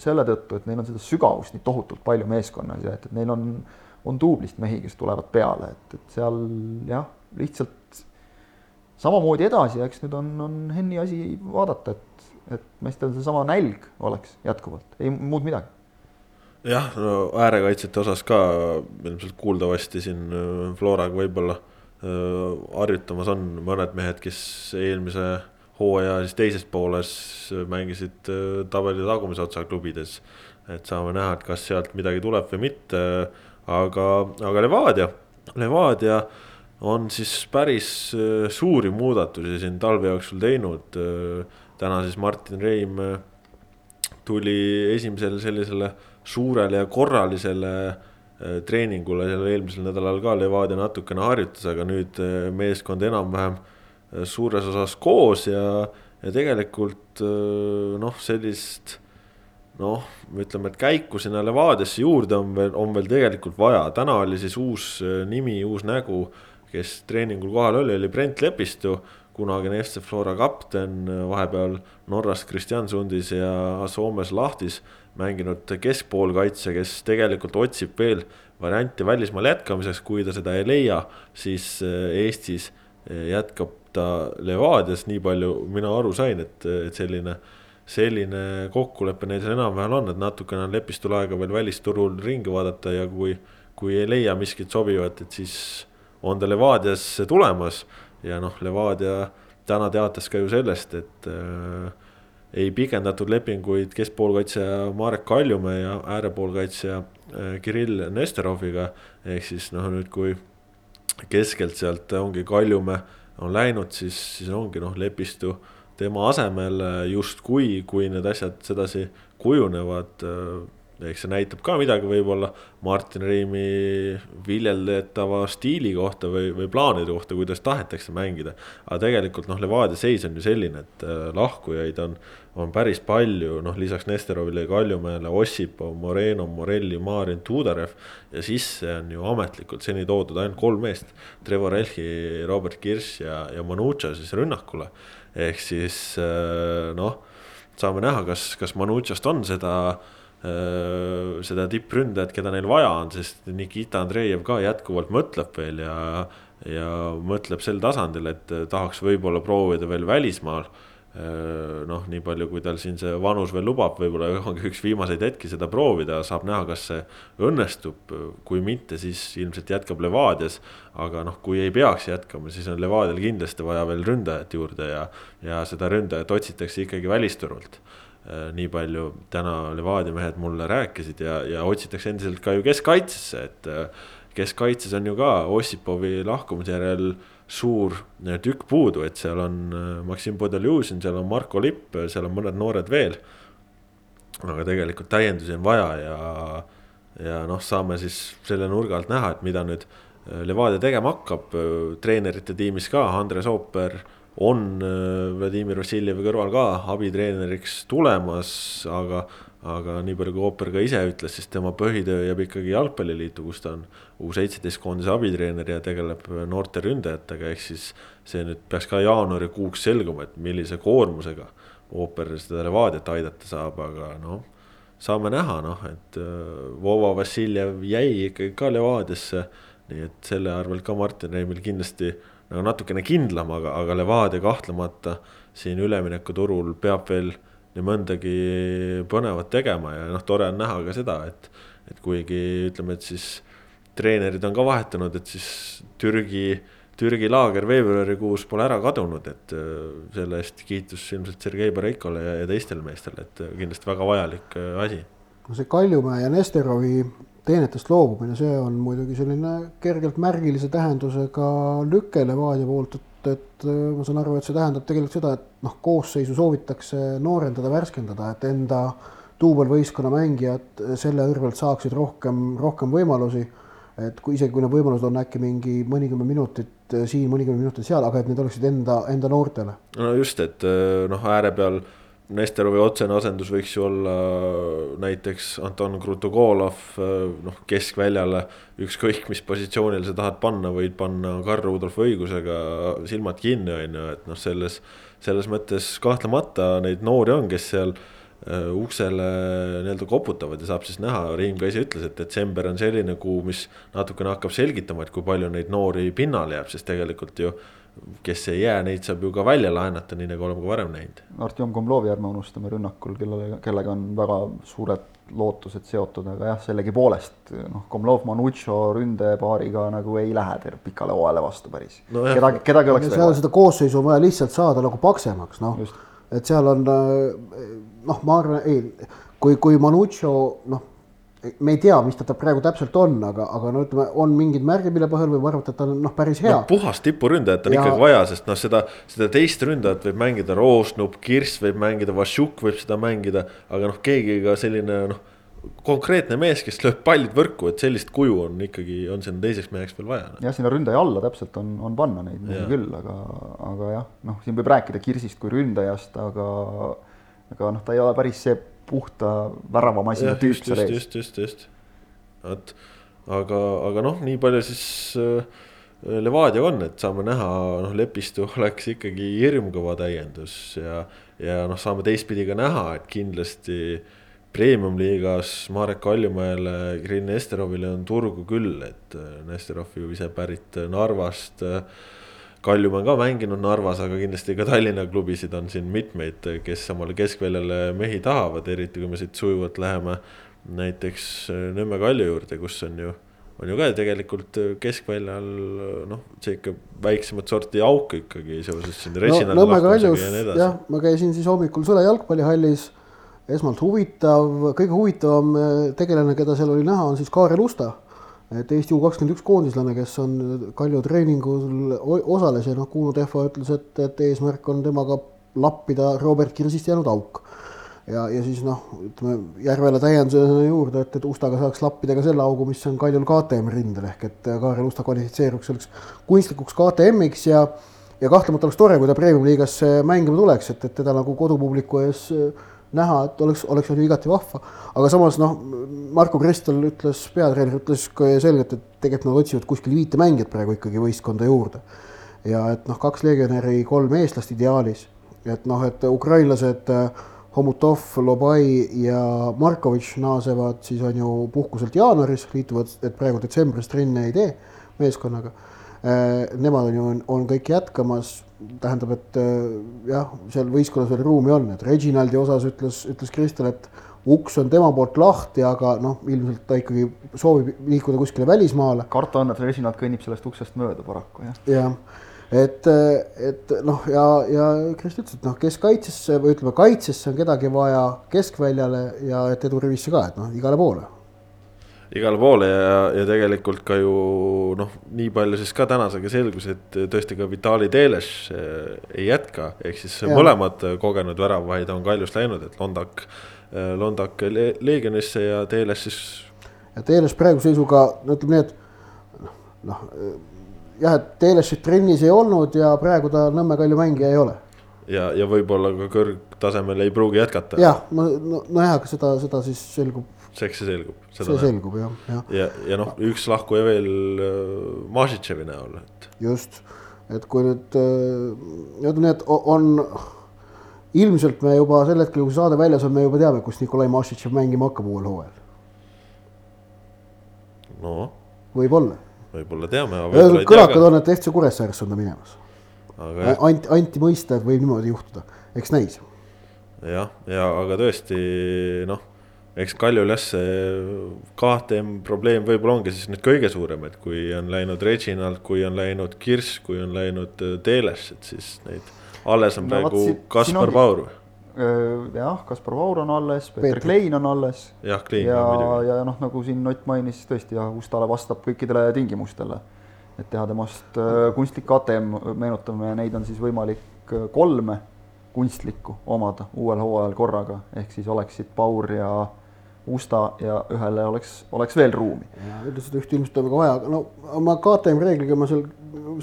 selle tõttu, et neil on seda sügavust nii tohutult palju meeskonnas ja et, et neil on, on duublist mehi, kes tulevad peale, et, et seal jah, lihtsalt samamoodi edasi ja eks nüüd on, on Henni asi vaadata, et, et meestel seesama nälg oleks jätkuvalt, ei muud midagi. Jah, no äärekaitsjate osas ka ilmselt kuuldavasti siin Floraga võib-olla Äh, harjutamas on mõned mehed, kes eelmise hooaja siis teises pooles mängisid äh, tabeli tagumise otsa klubides. et saame näha, et kas sealt midagi tuleb või mitte, aga, aga Levadia, Levadia on siis päris äh, suuri muudatusi siin talve jooksul teinud. täna siis Martin Reim tuli esimesele sellisele suurele ja korralisele treeningule seal eelmisel nädalal ka Levadia natukene harjutas, aga nüüd meeskond enam-vähem suures osas koos ja, ja tegelikult noh, sellist noh, ütleme, et käiku sinna Levadiasse juurde on veel, on veel tegelikult vaja, täna oli siis uus äh, nimi, uus nägu, kes treeningul kohal oli, oli Brent Lepistu, kunagine FC Flora kapten, vahepeal Norras Kristjansundis ja Soomes Lahtis mänginud keskpoolkaitse, kes tegelikult otsib veel varianti välismaal jätkamiseks, kui ta seda ei leia, siis äh, Eestis äh, jätkab ta Levadias, nii palju mina aru sain, et, et selline selline kokkulepe neil seal enam-vähem on, et natukene on lepistul aega veel välisturul ringi vaadata ja kui, kui ei leia miskit sobivat, et siis on ta Levadiasse tulemas. ja noh, Levadia täna teatas ka ju sellest, et äh, ei pikendatud lepinguid keskpoolkaitsja Marek Kaljumäe ja äärepoolkaitsja äh, Kirill Nestoroviga. ehk siis noh, nüüd kui keskelt sealt ongi Kaljumäe on läinud, siis, siis ongi noh, Lepistu tema asemel äh, justkui, kui need asjad sedasi kujunevad, äh, eks see näitab ka midagi võib-olla Martin Reimi viljeldetava stiili kohta või, või plaanide kohta, kuidas tahetakse mängida. aga tegelikult noh, Levadia seis on ju selline, et äh, lahkujaid on, on päris palju, noh lisaks Nesterovile ja Kaljumäele, Ossipov, Moreno, Morelli, Marin, Tuudarev. ja sisse on ju ametlikult seni toodud ainult kolm meest, Trevor Elchi, Robert Kirš ja, ja Manucha siis rünnakule ehk siis äh, noh, saame näha, kas, kas Manucciast on seda äh, seda tippründajat, keda neil vaja on, sest Nikita Andreev ka jätkuvalt mõtleb veel ja, ja mõtleb sel tasandil, et tahaks võib-olla proovida veel välismaal noh, nii palju, kui tal siin see vanus veel lubab, võib-olla ongi üks viimaseid hetki seda proovida, saab näha, kas see õnnestub. kui mitte, siis ilmselt jätkab Levadias. aga noh, kui ei peaks jätkama, siis on Levadial kindlasti vaja veel ründajat juurde ja, ja seda ründajat otsitakse ikkagi välisturult nii palju täna Levadia mehed mulle rääkisid ja, ja otsitakse endiselt ka ju keskkaitsesse, et äh, keskkaitses on ju ka Ossipovi lahkumise järel äh, suur tükk puudu, et seal on äh, Maksim Podoljuzin, seal on Marko Lipp, seal on mõned noored veel. aga tegelikult täiendusi on vaja ja, ja noh, saame siis selle nurga alt näha, et mida nüüd äh, Levadia tegema hakkab. treenerite tiimis ka, Andres Ooper on äh, Vladimir Vassiljevi kõrval ka abitreeneriks tulemas, aga aga nii palju, kui Ooper ka ise ütles, siis tema põhitöö jääb ikkagi jalgpalliliitu, kus ta on U17 koondise abitreener ja tegeleb noorte ründajatega, ehk siis see nüüd peaks ka jaanuarikuuks selguma, et millise koormusega Ooper seda Levadiat aidata saab, aga noh, saame näha, noh, et äh, Vova Vassiljev jäi ikkagi ka Levadiasse, nii et selle arvelt ka Martin Reimil kindlasti nagu natukene kindlam, aga, aga Levadia kahtlemata siin üleminekuturul peab veel nii mõndagi põnevat tegema ja noh, tore on näha ka seda, et, et kuigi ütleme, et siis treenerid on ka vahetunud, et siis Türgi, Türgi laager veebruarikuus pole ära kadunud, et äh, selle eest kiitus ilmselt Sergei Bareikole ja, ja teistele meestele, et kindlasti väga vajalik äh, asi. no see Kaljumäe ja Nesterovi teenetest loobumine, see on muidugi selline kergelt märgilise tähendusega lüke Levadia poolt, et et äh, ma saan aru, et see tähendab tegelikult seda, et noh, koosseisu soovitakse noorendada, värskendada, et enda duubelvõistkonna mängijad selle kõrvalt saaksid rohkem, rohkem võimalusi. et kui isegi, kui need võimalused on äkki mingi mõnikümmend minutit siin, mõnikümmend minutit seal, aga et need oleksid enda, enda noortele. no just, et äh, noh, ääre peal Nesterovi otsene asendus võiks ju olla näiteks Anton Krutugolov, noh keskväljale. ükskõik, mis positsioonil sa tahad panna, võid panna Karl Rudolf õigusega silmad kinni, on ju, et noh, selles. selles mõttes kahtlemata neid noori on, kes seal uh, uksele nii-öelda koputavad ja saab siis näha, Riim ka ise ütles, et detsember on selline kuu, mis natukene hakkab selgitama, et kui palju neid noori pinnale jääb, sest tegelikult ju kes ei jää, neid saab ju ka välja laenata, nii nagu oleme ka varem näinud. Artjom Komlovi ärme unustame rünnakul, kellele, kellega on väga suured lootused seotud, aga jah, sellegipoolest noh, Komlov Manucho ründepaariga nagu ei lähe terve pikale hooajale vastu päris no. kedagi, kedagi oleks seal seda koosseisu on vaja lihtsalt saada nagu paksemaks, noh. et seal on noh, ma arvan, ei, kui, kui Manucho noh me ei tea, mis ta, ta praegu täpselt on, aga, aga no ütleme, on mingid märgid, mille põhjal võib arvata, et ta on noh, päris hea no,. puhast tipuründajat on Ja- ikkagi vaja, sest noh, seda, seda teist ründajat võib mängida Roosnup, Kirss võib mängida, Vašjuk võib seda mängida, aga noh, keegi ka selline noh, konkreetne mees, kes lööb pallid võrku, et sellist kuju on ikkagi, on sinna teiseks meheks veel vaja. jah, sinna ründaja alla täpselt on, on panna neid Jaa. küll, aga, aga jah, noh, siin võib rääkida Kirsist kui ründajast, aga aga noh, ta ei ole päris see puhta väravamasina tüüp seal ees. just, just, just. vot, aga, aga noh, nii palju siis äh, Levadiaga on, et saame näha, noh, Lepistu oleks ikkagi hirmkõva täiendus ja, ja noh, saame teistpidi ka näha, et kindlasti premium-liigas Marek Kaljumäele, Kirill Nesterovile on turgu küll, et äh, Nesterov ju ise pärit äh, Narvast. Kaljumaa on ka mänginud Narvas, aga kindlasti ka Tallinna klubisid on siin mitmeid, kes omale keskväljale mehi tahavad, eriti kui me siit sujuvalt läheme näiteks äh, Nõmme Kalju juurde, kus on ju, on ju ka tegelikult äh, keskväljal noh, see ikka väiksemat sorti auk ikkagi seoses siin no Reginaldi Nõmme Kaljus ja jah ma käisin siis hommikul Sõle jalgpallihallis. esmalt huvitav, kõige huvitavam tegelane, keda seal oli näha, on siis Kaarel Usta. Et Eesti U kakskümmend üks koondislane, kes on Kalju treeningul osales ja noh, Kuno Tehva ütles, et, et eesmärk on temaga lappida Robert Kirsist jäänud auk. ja, ja siis noh, ütleme Järvele täiendusena juurde, et, et Ustaga saaks lappida ka selle augu, mis on Kaljul KTM rindel ehk et Kaarel Usta kvalifitseeruks selleks kunstlikuks KTM-iks ja ja kahtlemata oleks tore, kui ta premium-liigasse mängima tuleks, et, et teda nagu kodupubliku ees äh, näha, et oleks, oleks on ju igati vahva. aga samas noh, Marko Kristel ütles, peatreener ütles selgelt, et tegelikult nad otsivad kuskil viite mängijat praegu ikkagi võistkonda juurde. ja et noh, kaks legionäri, kolm eestlast ideaalis, et noh, et ukrainlased äh, Homutov, Lobai ja Markovitš naasevad siis on ju puhkuselt jaanuaris, liituvad, et praegu detsembris trenne ei tee meeskonnaga Nemad on ju, on kõik jätkamas, tähendab, et äh, jah, seal võistkonnas veel ruumi on, et Reginaldi osas ütles, ütles Kristel, et uks on tema poolt lahti, aga noh, ilmselt ta ikkagi soovib liikuda kuskile välismaale. karta on, et Reginald kõnnib sellest uksest mööda paraku jah. jah, et, et noh, ja, ja Krist ütles, et noh, keskkaitsesse või ütleme, kaitsesse on kedagi vaja keskväljale ja et edurivisse ka, et noh, igale poole igale poole ja, ja tegelikult ka ju noh, nii palju siis ka tänasega selgus, et tõesti ka Vitali Teles eh, ei jätka, ehk siis ja. Mõlemad kogenud väravahid on Kaljust läinud, et Londak, Londak Le Leegionisse ja Teles siis ja Teeles praeguse seisuga, no ütleme nii, et noh, jah, et Teelesit trennis ei olnud ja praegu ta Nõmme Kalju mängija ei ole. ja, ja võib-olla ka kõrgtasemel ei pruugi jätkata. jah, ma no, nojah, aga seda, seda siis selgub, eks see selgub. see selgub jah, jah. ja, ja noh, üks lahkuja veel äh, Mažitševi näol, et. just, et kui nüüd äh, ütleme nii, et on ilmselt me juba sel hetkel, kui see saade väljas on, me juba teame, kus Nikolai Mašitšev mängima hakkab uuel hooajal, no võib-olla. võib-olla teame. kõlakad ka. on, et FC Kuressaaresse on ta minemas. aga anti, anti mõista, et võib niimoodi juhtuda, eks näis. jah, ja aga tõesti noh, eks Kaljul jah, see KTM probleem võib-olla ongi siis nüüd kõige suurem, et kui on läinud Reginald, kui on läinud Kirss, kui on läinud äh, Teles, et siis neid alles on No praegu siin- siin Kaspar ongi- Paur. jah, Kaspar Vaur on alles, Peeter. Klein on alles jah, Klein ja, muidugi. ja noh, nagu siin Ott mainis, tõesti jah, Ustale vastab kõikidele tingimustele. et teha temast äh, kunstlik KTM, meenutame, neid on siis võimalik äh, kolme kunstlikku omada uuel hooajal korraga, ehk siis oleksid Paur ja Usta ja ühele oleks, oleks veel ruumi. ja ütles, et üht ilmselt on väga vaja, no ma KTM reegliga ma seal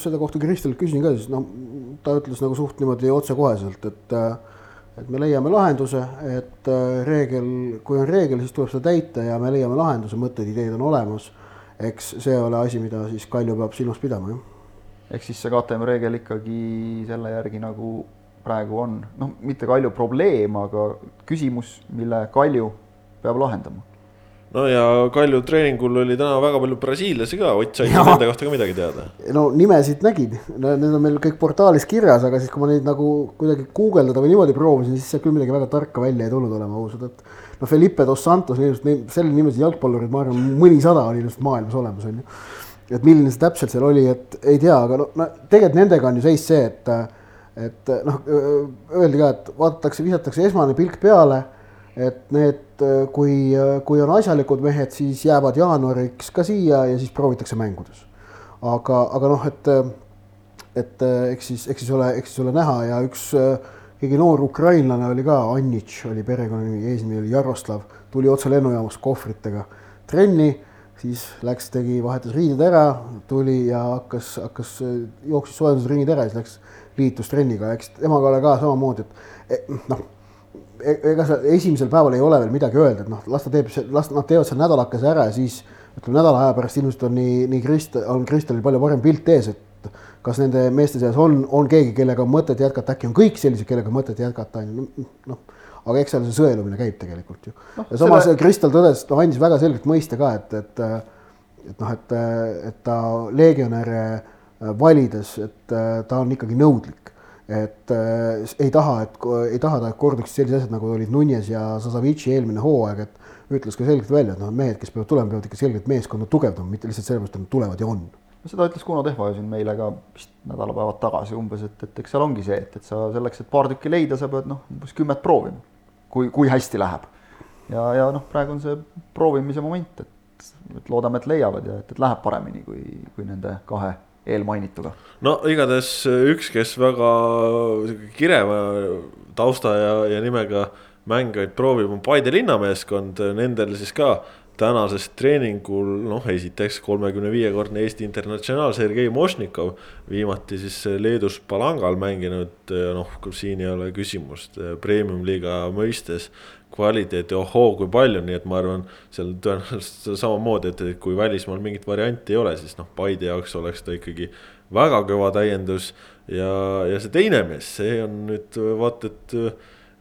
selle kohta Kristelt küsisin ka, siis noh, ta ütles nagu suht niimoodi otsekoheselt, et et me leiame lahenduse, et äh, reegel, kui on reegel, siis tuleb seda täita ja me leiame lahenduse, mõtted, ideed on olemas. eks see ole asi, mida siis Kalju peab silmas pidama, jah. ehk siis see KTM reegel ikkagi selle järgi nagu praegu on, noh, mitte Kalju probleem, aga küsimus, mille Kalju peab lahendama. no ja Kalju treeningul oli täna väga palju brasiillasi ka, Ott sai nende kohta ka midagi teada. no nimesid nägin, need on meil kõik portaalis kirjas, aga siis, kui ma neid nagu kuidagi guugeldada või niimoodi proovisin, siis sealt küll midagi väga tarka välja ei tulnud, olema ausad, et no Felipe dos Santos, ilmselt selle nimelisi jalgpallureid, ma arvan, mõnisada on ilmselt maailmas olemas, on ju. et milline see täpselt seal oli, et ei tea, aga no, no tegelikult nendega on ju seis see, et et noh, öeldi ka, et vaadatakse, visatakse esmane pilk peale, et need, kui, kui on asjalikud mehed, siis jäävad jaanuariks ka siia ja siis proovitakse mängudes. aga, aga noh, et, et eks siis, eks siis ole, eks siis ole näha ja üks keegi noor ukrainlane oli ka, Annitš oli perekonnanimi, eesnimi oli Jaroslav, tuli otse lennujaamast kohvritega trenni, siis läks, tegi, vahetas riided ära, tuli ja hakkas, hakkas, jooksis soojendusringid ära ja siis läks, liitus trenniga, eks temaga oli ka samamoodi, et e, noh ega sa esimesel päeval ei ole veel midagi öelda, et noh, las ta teeb, las nad teevad seal nädalakese ära ja siis ütleme nädala aja pärast ilmselt on nii, nii Krist-, on Kristelil palju parem pilt ees, et kas nende meeste seas on, on keegi, kellega on mõtet jätkata, äkki on kõik sellised, kellega on mõtet jätkata, on ju, noh. aga eks seal see sõelumine käib tegelikult ju no,. ja samas selle... Kristel tõdes, noh, andis väga selgelt mõista ka, et, et, et noh, et, et ta legionäre valides, et ta on ikkagi nõudlik et äh, ei taha, et ei taha ta, et korduksid sellised asjad, nagu olid Nunez ja Sasavitši eelmine hooaeg, et ütles ka selgelt välja, et noh, mehed, kes peavad tulema, peavad ikka selgelt meeskonda tugevdama, mitte lihtsalt sellepärast, et nad tulevad ja on. seda ütles Kuno Tehva ju siin meile ka vist nädalapäevad tagasi umbes, et, et eks seal ongi see, et, et sa selleks, et paar tükki leida, sa pead noh, umbes kümmet proovima, kui, kui hästi läheb. ja, ja noh, praegu on see proovimise moment, et, et loodame, et leiavad ja et, et läheb paremini kui, kui nende kahe eelmainituga. no igatahes üks, kes väga kireva tausta ja, ja nimega mängijaid proovib, on Paide linnameeskond, nendel siis ka tänases treeningul noh, esiteks kolmekümne viiekordne Eesti internatsionaal Sergei Mošnikov. viimati siis Leedus Palangal mänginud, noh, siin ei ole küsimust premium-liiga mõistes kvaliteeti, ohoo, kui palju, nii et ma arvan, seal tõenäoliselt samamoodi, et kui välismaal mingit varianti ei ole, siis noh, Paide jaoks oleks ta ikkagi väga kõva täiendus. ja, ja see teine mees, see on nüüd vaat et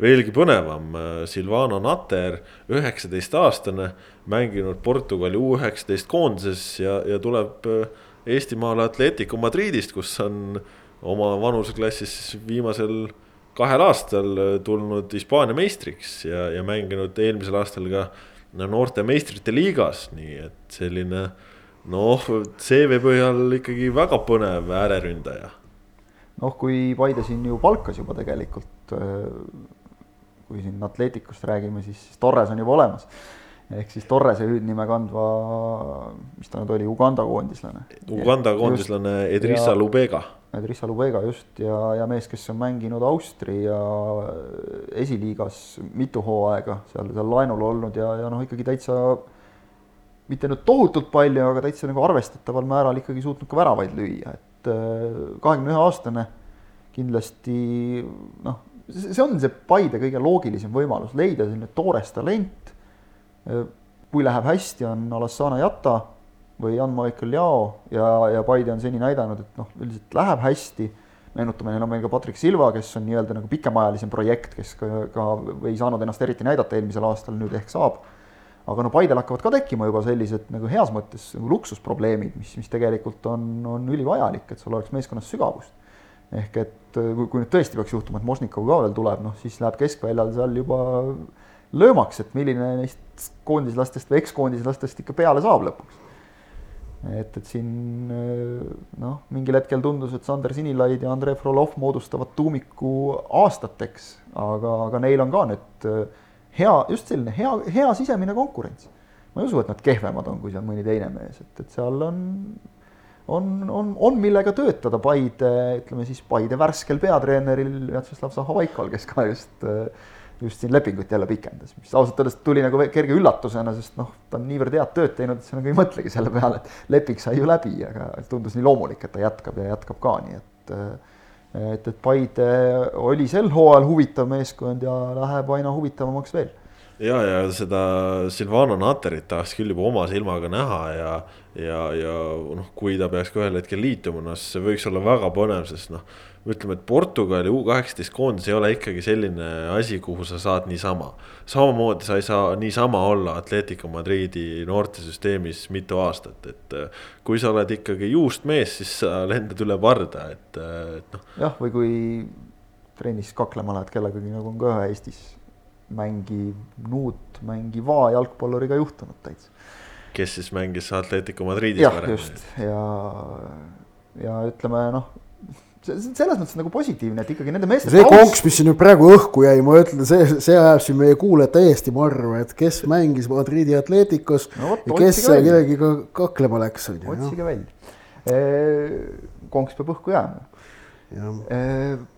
veelgi põnevam, Silvano Nater, üheksateistaastane, mänginud Portugali U üheksateist koondises ja, ja tuleb Eestimaale Atletico Madridist, kus on oma vanuseklassis viimasel kahel aastal äh, tulnud Hispaania meistriks ja, ja mänginud eelmisel aastal ka no, noorte meistrite liigas, nii et selline noh, CV põhjal ikkagi väga põnev ääreründaja. noh, kui Paide siin ju palkas juba tegelikult, äh, kui siin Atleticust räägime, siis Torres on juba olemas ehk siis Torrese hüüdnime kandva, mis ta nüüd oli, Uganda koondislane. Uganda koondislane Edrissa Lubega Drissa Lubega just ja, ja mees, kes on mänginud Austria esiliigas mitu hooaega seal, seal laenul olnud ja, ja noh, ikkagi täitsa mitte nüüd tohutult palju, aga täitsa nagu arvestataval määral ikkagi suutnud ka väravaid lüüa, et äh, kahekümne ühe aastane kindlasti noh, see on see Paide kõige loogilisem võimalus, leida selline toores talent. Kui läheb hästi, on Alassana Jata või Jan-Michael Jao ja, ja Paide on seni näidanud, et noh, üldiselt läheb hästi. meenutame, neil on meil ka Patrick Silva, kes on nii-öelda nagu pikemaajalisem projekt, kes ka, ka ei saanud ennast eriti näidata eelmisel aastal, nüüd ehk saab. aga no Paidel hakkavad ka tekkima juba sellised nagu heas mõttes nagu luksusprobleemid, mis, mis tegelikult on, on ülivajalik, et sul oleks meeskonnas sügavust. ehk et kui, kui nüüd tõesti peaks juhtuma, et Mošnikov ka veel tuleb, noh siis läheb keskväljal seal juba löömaks, et milline neist koondislastest või ekskoondislastest ikka peale saab lõpuks et, et siin noh, mingil hetkel tundus, et Sander Sinilaid ja Andrei Frolov moodustavad tuumiku aastateks, aga, aga neil on ka nüüd hea, just selline hea, hea sisemine konkurents. ma ei usu, et nad kehvemad on, kui seal mõni teine mees, et, et seal on, on, on, on millega töötada Paide, ütleme siis Paide värskel peatreeneril Vjatšeslav Zahovaikal, kes ka just äh, just siin lepingut jälle pikendas, mis ausalt öeldes tuli nagu kerge üllatusena, sest noh, ta on niivõrd head tööd teinud, et sa nagu ei mõtlegi selle peale, et leping sai ju läbi, aga tundus nii loomulik, et ta jätkab ja jätkab ka, nii et et, et Paide oli sel hooajal huvitav meeskond ja läheb aina huvitavamaks veel. Ja, ja seda Silvano Naterit tahaks küll juba oma silmaga näha ja, ja, ja noh, kui ta peaks ka ühel hetkel liituma, noh, see võiks olla väga põnev, sest noh ütleme, et Portugali U kaheksateist koondis ei ole ikkagi selline asi, kuhu sa saad niisama. samamoodi sa ei saa niisama olla Atletico Madridi noortesüsteemis mitu aastat, et äh, kui sa oled ikkagi juust mees, siis sa lendad üle parda, et, äh, et noh. jah, või kui trennis kaklema lähed kellegagi, nagu on ka ühe Eestis mängiv Nuut, mängiva jalgpalluriga juhtunud täitsa. kes siis mängis Atletico Madridis. jah, just ja, ja ütleme noh selles mõttes nagu positiivne, et ikkagi nende meeste see konks, mis siin nüüd praegu õhku jäi, ma ütlen, see, see ajab siin meie kuulajad täiesti marru, et kes mängis Madridi Atleticos No ja kes välja. kellegiga kaklema läks, on ju. otsige välja. konks peab õhku jääma jah.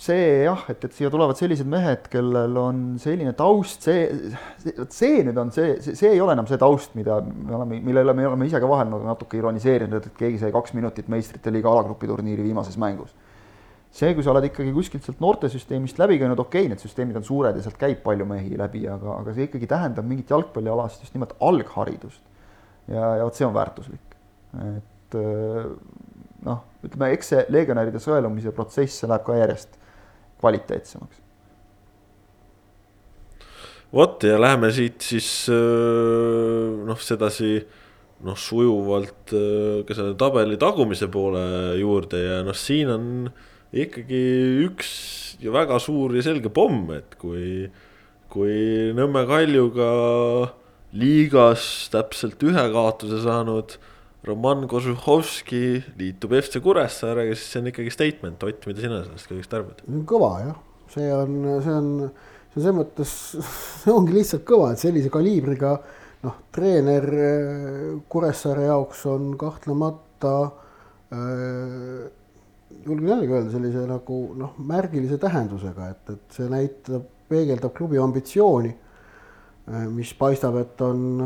See jah, et, et siia tulevad sellised mehed, kellel on selline taust, see, see, see nüüd on see, see, see ei ole enam see taust, mida me oleme, mille üle me oleme ise ka vahel nagu natuke ironiseerinud, et keegi sai kaks minutit meistrite liiga alagrupi turniiri viimases mängus. see, kui sa oled ikkagi kuskilt sealt noortesüsteemist läbi käinud, okei okay,, need süsteemid on suured ja sealt käib palju mehi läbi, aga, aga see ikkagi tähendab mingit jalgpallialast just nimelt algharidust. ja, ja vot see on väärtuslik. et noh, ütleme, eks see legionäride sõelumise protsess, see läheb ka järjest kvaliteetsemaks. vot ja läheme siit siis noh, sedasi noh, sujuvalt ka selle tabeli tagumise poole juurde ja noh, siin on ikkagi üks väga suur ja selge pomm, et kui, kui Nõmme Kaljuga liigas täpselt ühe kaotuse saanud Roman Kožuhovski liitub FC Kuressaarega, siis see on ikkagi statement, Ott, mida sina sellest kõigest arvad? kõva jah, see on, see on, see on selles mõttes, see ongi lihtsalt kõva, et sellise kaliibriga noh, treener äh, Kuressaare jaoks on kahtlemata äh, julgen jällegi öelda sellise nagu noh, märgilise tähendusega, et, et see näitab, peegeldab klubi ambitsiooni, mis paistab, et on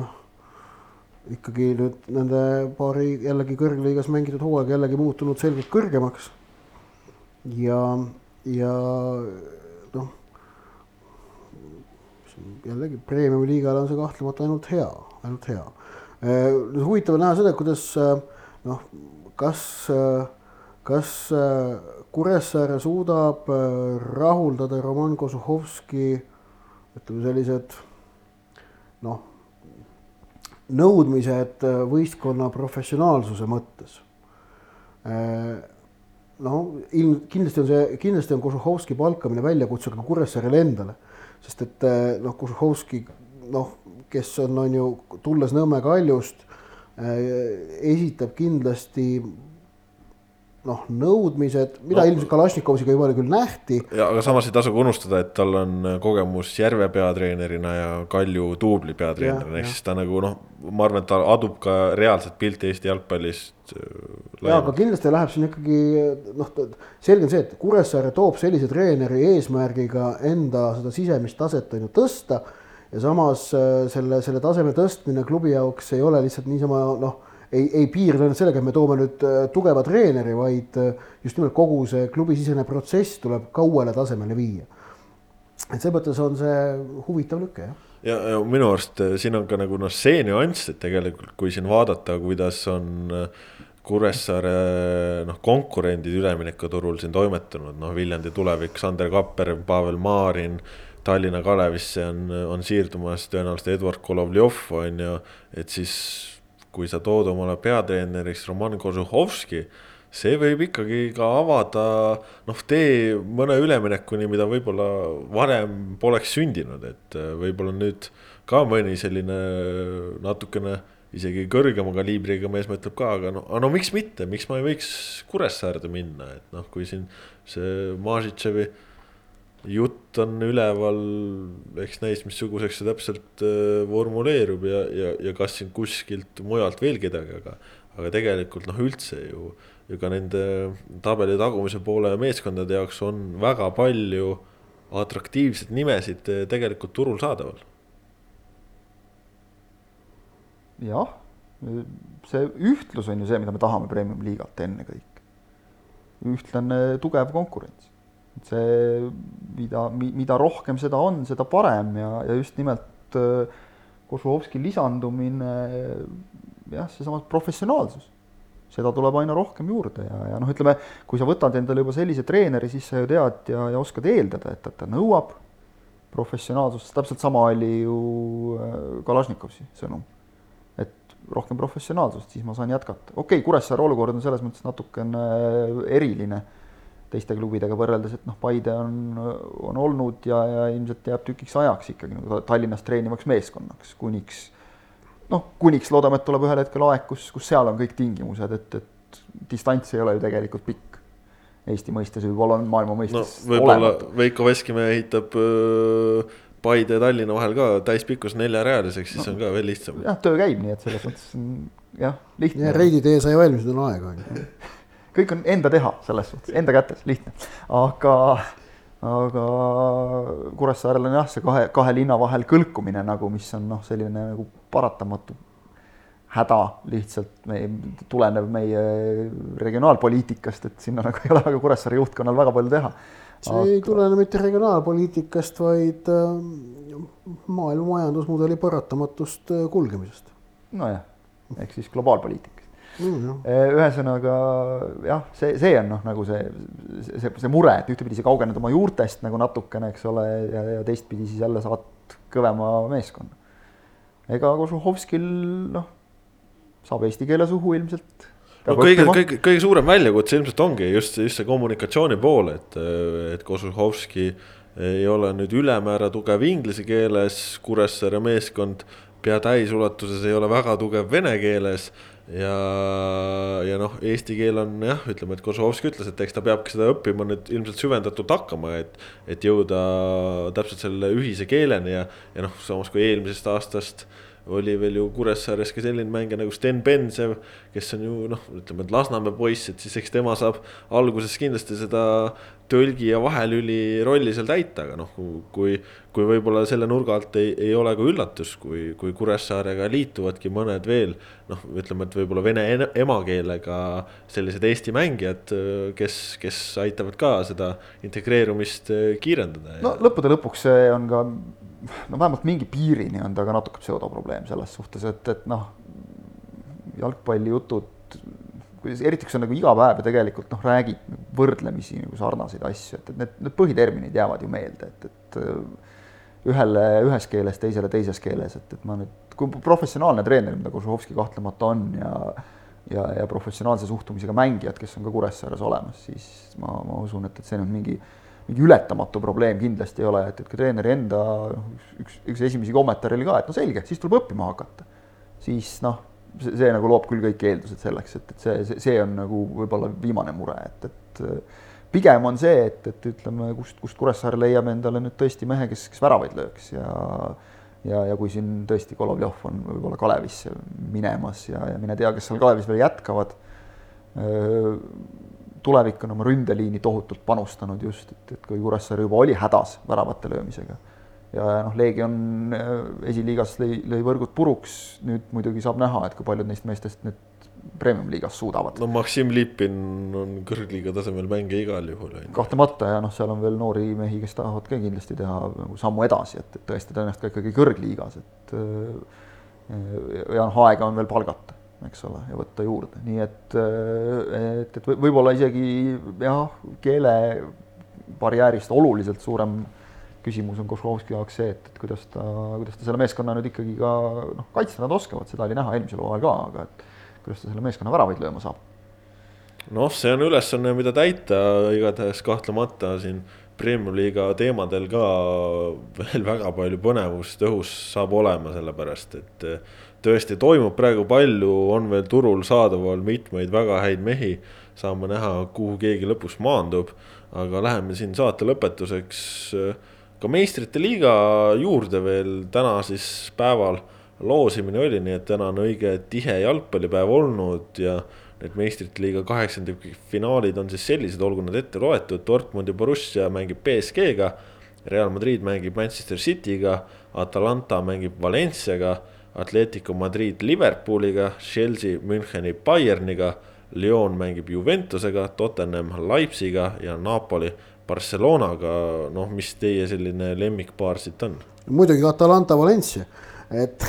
ikkagi nüüd nende paari jällegi kõrgliigas mängitud hooaeg jällegi muutunud selgelt kõrgemaks. ja, ja noh, jällegi premium-liigale on see kahtlemata ainult hea, ainult hea. nüüd huvitav on näha seda, kuidas noh, kas, kas Kuressaare suudab rahuldada Roman Kozuhovski ütleme sellised noh nõudmised võistkonna professionaalsuse mõttes. no ilm, kindlasti on see, kindlasti on Kožuhovski palkamine väljakutse ka Kuressaarele endale, sest et noh, Kožuhovski noh, kes on, on ju tulles Nõmme kaljust, esitab kindlasti noh, nõudmised, mida no, ilmselt Kalašnikovsiga juba küll nähti. ja aga samas ei tasu ka unustada, et tal on kogemus Järve peatreenerina ja Kalju duubli peatreenerina, ehk siis ta nagu noh, ma arvan, et ta adub ka reaalset pilti Eesti jalgpallist. ja, aga kindlasti läheb siin ikkagi noh, selge on see, et Kuressaare toob sellise treeneri eesmärgiga enda seda sisemist taset on ju tõsta. ja samas selle, selle taseme tõstmine klubi jaoks ei ole lihtsalt niisama noh ei, ei piirdu ainult sellega, et me toome nüüd tugeva treeneri, vaid just nimelt kogu see klubisisene protsess tuleb ka uuele tasemele viia. et selles mõttes on see huvitav lüke, jah. ja, ja minu arust siin on ka nagu noh, see nüanss, et tegelikult kui siin vaadata, kuidas on Kuressaare noh, konkurendid üleminekuturul siin toimetanud, noh, Viljandi tulevik, Sander Kapper, Pavel Maarin. Tallinna Kalevisse on, on siirdumas tõenäoliselt Eduard Kolovjov on ju, et siis kui sa tood omale peatreeneriks Roman Kožuhovski, see võib ikkagi ka avada noh, tee mõne üleminekuni, mida võib-olla varem poleks sündinud, et võib-olla nüüd ka mõni selline natukene isegi kõrgema kaliibriga mees mõtleb ka, aga no, no miks mitte, miks ma ei võiks Kuressaarde minna, et noh, kui siin see Mažitševi jutt on üleval, eks näis, missuguseks see täpselt äh, vormuleerub ja, ja, ja kas siin kuskilt mujalt veel kedagi, aga, aga tegelikult noh, üldse ju, ju ka nende tabeli tagumise poole meeskondade jaoks on väga palju atraktiivseid nimesid äh, tegelikult turul saadaval. jah, see ühtlus on ju see, mida me tahame premium-liigalt ennekõike. ühtlane tugev konkurents see, mida, mida rohkem seda on, seda parem ja, ja just nimelt Kožuhovski lisandumine, jah, seesama professionaalsus. seda tuleb aina rohkem juurde ja, ja noh, ütleme, kui sa võtad endale juba sellise treeneri, siis sa ju tead ja, ja oskad eeldada, et, et ta nõuab professionaalsust, täpselt sama oli ju Kalašnikovsi sõnum. et rohkem professionaalsust, siis ma saan jätkata. okei okay,, Kuressaare olukord on selles mõttes natukene eriline teiste klubidega võrreldes, et noh, Paide on, on olnud ja, ja ilmselt jääb tükiks ajaks ikkagi nagu Tallinnas treenivaks meeskonnaks, kuniks noh, kuniks loodame, et tuleb ühel hetkel aeg, kus, kus seal on kõik tingimused, et, et distants ei ole ju tegelikult pikk. Eesti mõistes, võib-olla on maailma no mõistes võib-olla olematu. Veiko Veskimäe ehitab öö, Paide ja Tallinna vahel ka täispikkus neljarealiseks, siis on ka veel lihtsam. jah, töö käib, nii et selles mõttes on jah, ja lihtne. Reidi tee sai valmis, nüüd on aega on ju. kõik on enda teha selles suhtes, enda kätes, lihtne. aga, aga Kuressaarel on jah, see kahe, kahe linna vahel kõlkumine nagu, mis on noh, selline nagu paratamatu häda lihtsalt meie, tulenev meie regionaalpoliitikast, et sinna nagu ei ole väga Kuressaare juhtkonnal väga palju teha. see ei tulene mitte regionaalpoliitikast, vaid äh, maailma majandusmudeli paratamatust äh, kulgemisest nojah, ehk siis globaalpoliitikast. mm,. ühesõnaga jah, see, see on noh, nagu see, see, see mure, et ühtepidi sa kaugened oma juurtest nagu natukene, eks ole, ja, ja teistpidi siis jälle saad kõvema meeskonna. ega Kožuhovskil noh, saab eesti keele suhu ilmselt. no kõige, kõige, kõige suurem väljakutse ilmselt ongi just, just see kommunikatsiooni pool, et, et Kožuhovski ei ole nüüd ülemäära tugev inglise keeles, Kuressaare meeskond pea täisulatuses ei ole väga tugev vene keeles ja, ja noh, eesti keel on jah, ütleme, et Kožuhovski ütles, et eks ta peabki seda õppima nüüd ilmselt süvendatult hakkama, et et jõuda täpselt selle ühise keeleni ja, ja noh, samas kui eelmisest aastast oli veel ju Kuressaares ka selline mängija nagu Sten Bensev, kes on ju noh, ütleme, et Lasnamäe poiss, et siis eks tema saab alguses kindlasti seda tõlgi ja vahelüli rolli seal täita, aga noh, kui, kui võib-olla selle nurga alt ei, ei ole ka üllatus, kui, kui Kuressaarega liituvadki mõned veel noh, ütleme, et võib-olla vene ene- emakeelega sellised Eesti mängijad, kes, kes aitavad ka seda integreerumist kiirendada. no lõppude lõpuks see on ka no vähemalt mingi piirini on ta ka natuke pseudoprobleem selles suhtes, et, et noh, jalgpallijutud, eriti kui sa nagu iga päev tegelikult noh, räägid võrdlemisi nagu sarnaseid asju, et, et need, need põhiterminid jäävad ju meelde, et, et ühele ühes keeles, teisele teises keeles, et, et ma nüüd, kui professionaalne treener, mida Kožuhovski kahtlemata on ja ja, ja professionaalse suhtumisega mängijad, kes on ka Kuressaares olemas, siis ma, ma usun, et, et see nüüd mingi mingi ületamatu probleem kindlasti ei ole, et, et ka treeneri enda noh, üks, üks esimesi kommentaare oli ka, et no selge, siis tuleb õppima hakata. siis noh, see, see nagu loob küll kõik eeldused selleks, et, et see, see, see on nagu võib-olla viimane mure, et, et pigem on see, et, et ütleme, kust, kust Kuressaare leiab endale nüüd tõesti mehe, kes, kes väravaid lööks ja ja, ja kui siin tõesti Golovjov on võib-olla Kalevisse minemas ja, ja mine tea, kes seal Kalevis veel jätkavad tulevik on oma ründeliini tohutult panustanud just, et, et kui Kuressaare juba oli hädas väravate löömisega ja noh, Leegion äh, esiliigas lõi, lõi võrgud puruks, nüüd muidugi saab näha, et kui paljud neist meestest nüüd premium-liigas suudavad. no Maksim Lipin on kõrgliiga tasemel mängija igal juhul. kahtlemata ja noh, seal on veel noori mehi, kes tahavad ka kindlasti teha nagu sammu edasi, et, et tõestada ennast ka ikkagi kõrgliigas, et äh, ja noh, aega on veel palgata eks ole, ja võtta juurde, nii et, et, et võib- võib-olla isegi jah, keelebarjäärist oluliselt suurem küsimus on Košovski jaoks see, et, et kuidas ta, kuidas ta selle meeskonna nüüd ikkagi ka noh, kaitsta nad oskavad, seda oli näha eelmisel hooajal ka, aga et kuidas ta selle meeskonna väravaid lööma saab. noh, see on ülesanne, mida täita, igatahes kahtlemata siin Premium-liiga teemadel ka veel väga palju põnevust õhus saab olema, sellepärast et eh, tõesti toimub praegu palju, on veel turul saadaval mitmeid väga häid mehi. saame näha, kuhu keegi lõpus maandub, aga läheme siin saate lõpetuseks eh, ka meistrite liiga juurde veel täna siis päeval. loosimine oli, nii et täna on õige tihe jalgpallipäev olnud ja need meistrite liiga kaheksandikfinaalid on siis sellised, olgu nad ette loetud, Dortmund ja Borussia mängib BSG-ga, Real Madrid mängib Manchester City'ga, Atalanta mängib Valenciaga, Atletico Madrid Liverpooliga, Chelsea Müncheni Bayerniga, Lyon mängib Juventusega, Tottenham Leipziga ja Napoli Barcelonaga, noh, mis teie selline lemmikpaar siit on? muidugi Atalanta Valencia, et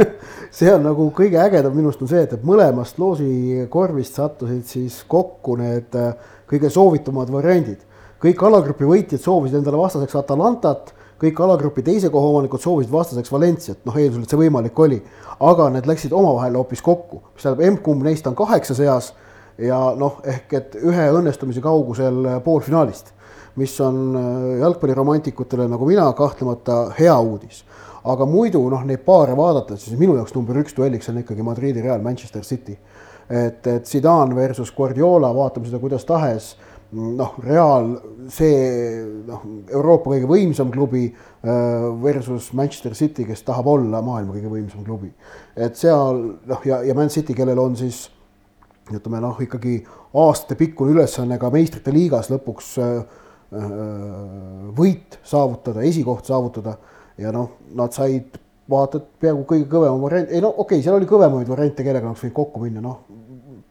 see on nagu kõige ägedam minu arust on see, et, et mõlemast loosikorvist sattusid siis kokku need äh, kõige soovitumad variandid. kõik alagrupi võitjad soovisid endale vastaseks Atalantat, kõik alagrupi teise koha omanikud soovisid vastaseks Valenciat, noh eeldusel, et see võimalik oli. aga need läksid omavahel hoopis kokku, mis tähendab, emb-kumb neist on kaheksa seas ja noh, ehk et ühe õnnestumise kaugusel poolfinaalist mis on äh, jalgpalliromantikutele nagu mina kahtlemata hea uudis. aga muidu noh, neid paare vaadates, siis minu jaoks number üks duelliks on ikkagi Madridi Real Manchester City. et, et Zidane versus Guardiola, vaatame seda kuidas tahes. noh, Real, see noh, Euroopa kõige võimsam klubi äh, versus Manchester City, kes tahab olla maailma kõige võimsam klubi. et seal noh, ja, ja Man City, kellel on siis ütleme noh, ikkagi aastatepikkune ülesanne ka meistrite liigas lõpuks äh, võit saavutada, esikoht saavutada ja noh, nad said vaata, et peaaegu kõige kõvema variant, ei no okei okay,, seal oli kõvemaid variante, kellega oleks võinud kokku minna, noh.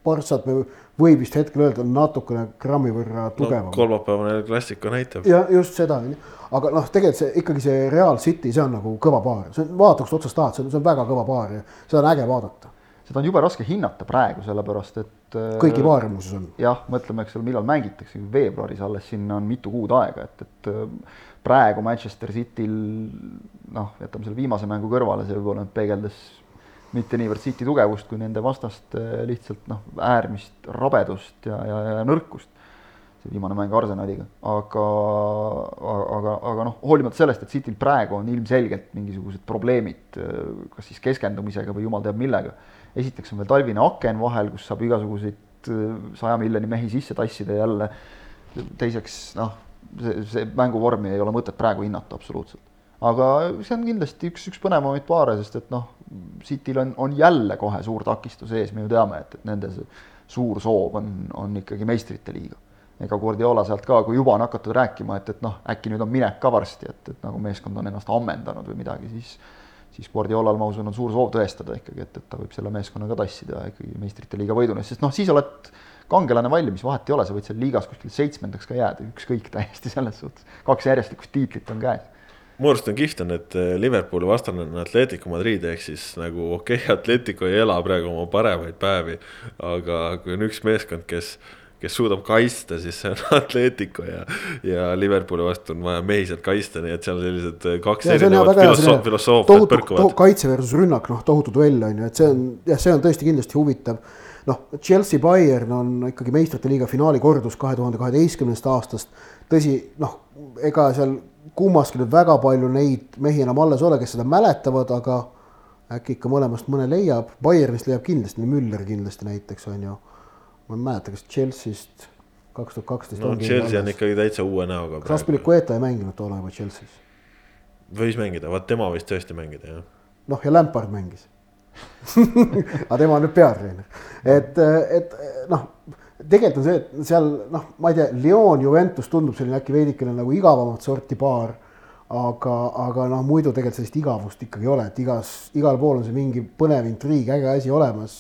Barssat võib vist hetkel öelda natukene grammi võrra tugevam no,. kolmapäevane klassika näitab. ja just seda, aga noh, tegelikult see ikkagi see Real City, see on nagu kõva paar, see on, vaata kust otsast tahad, see on, see on väga kõva paar ja seda on äge vaadata seda on jube raske hinnata praegu, sellepärast et. Kõiki paare muuseas on. jah, mõtleme, eks ole, millal mängitakse, veebruaris alles, sinna on mitu kuud aega, et, et praegu Manchester Cityl noh, jätame selle viimase mängu kõrvale, see võib-olla peegeldas mitte niivõrd City tugevust, kui nende vastaste lihtsalt noh, äärmist rabedust ja, ja, ja nõrkust. see viimane mäng Arsenaliga, aga, aga, aga noh, hoolimata sellest, et Cityl praegu on ilmselgelt mingisugused probleemid, kas siis keskendumisega või jumal teab millega. Esiteks on veel talvine aken vahel, kus saab igasuguseid saja miljoni mehi sisse tassida jälle. teiseks noh see, see mänguvormi ei ole mõtet praegu hinnata absoluutselt. aga see on kindlasti üks, üks põnevamaid paare, sest et noh, Cityl on, on jälle kohe suur takistus ees, me ju teame, et, et nende suur soov on, on ikkagi meistrite liiga. ega Guardiola sealt ka, kui juba on hakatud rääkima, et, et noh, äkki nüüd on minek ka varsti, et, et nagu meeskond on ennast ammendanud või midagi, siis siis Guardiolal, ma usun, on suur soov tõestada ikkagi, et, et ta võib selle meeskonna ka tassida ikkagi meistrite liiga võiduni, sest noh, siis oled kangelane valmis, vahet ei ole, sa võid seal liigas kuskil seitsmendaks ka jääda, ükskõik täiesti selles suhtes. kaks järjestikust tiitlit on käes. mu arust on kihvt on, et eh, Liverpooli vastane on Atletico Madrid ehk siis nagu okei okay,, Atletico ei ela praegu oma paremaid päevi, aga kui on üks meeskond, kes kes suudab kaitsta, siis see on Atletico ja, ja Liverpooli vastu on vaja mehi sealt kaitsta, nii et seal sellised kaks ja, erinevat filosoof, filosoofiat põrkuvad. kaitse versus rünnak, noh, tohutu duell on ju, et see on jah, see on tõesti kindlasti huvitav noh, Chelsea Bayern on ikkagi meistrite liiga finaali kordus kahe tuhande kaheteistkümnendast aastast. tõsi, noh, ega seal kummaski nüüd väga palju neid mehi enam alles ole, kes seda mäletavad, aga äkki ikka mõlemast mõne leiab. Bayernist leiab kindlasti, Müller kindlasti näiteks on ju. Ma ei mäleta, kas Chelsea'st kaks tuhat kaksteist. no Chelsea on ikkagi täitsa uue näoga. kas Aspilicueta ei mänginud toona juba Chelsea's? võis mängida, vaat tema võis tõesti mängida jah. noh, ja Lampard mängis aga tema on nüüd peatreener, et, et noh, tegelikult on see, et seal noh, ma ei tea, Lyon, Juventus tundub selline äkki veidikene nagu igavamat sorti paar. aga, aga noh, muidu tegelikult sellist igavust ikkagi ei ole, et igas, igal pool on see mingi põnev intriig, äge asi olemas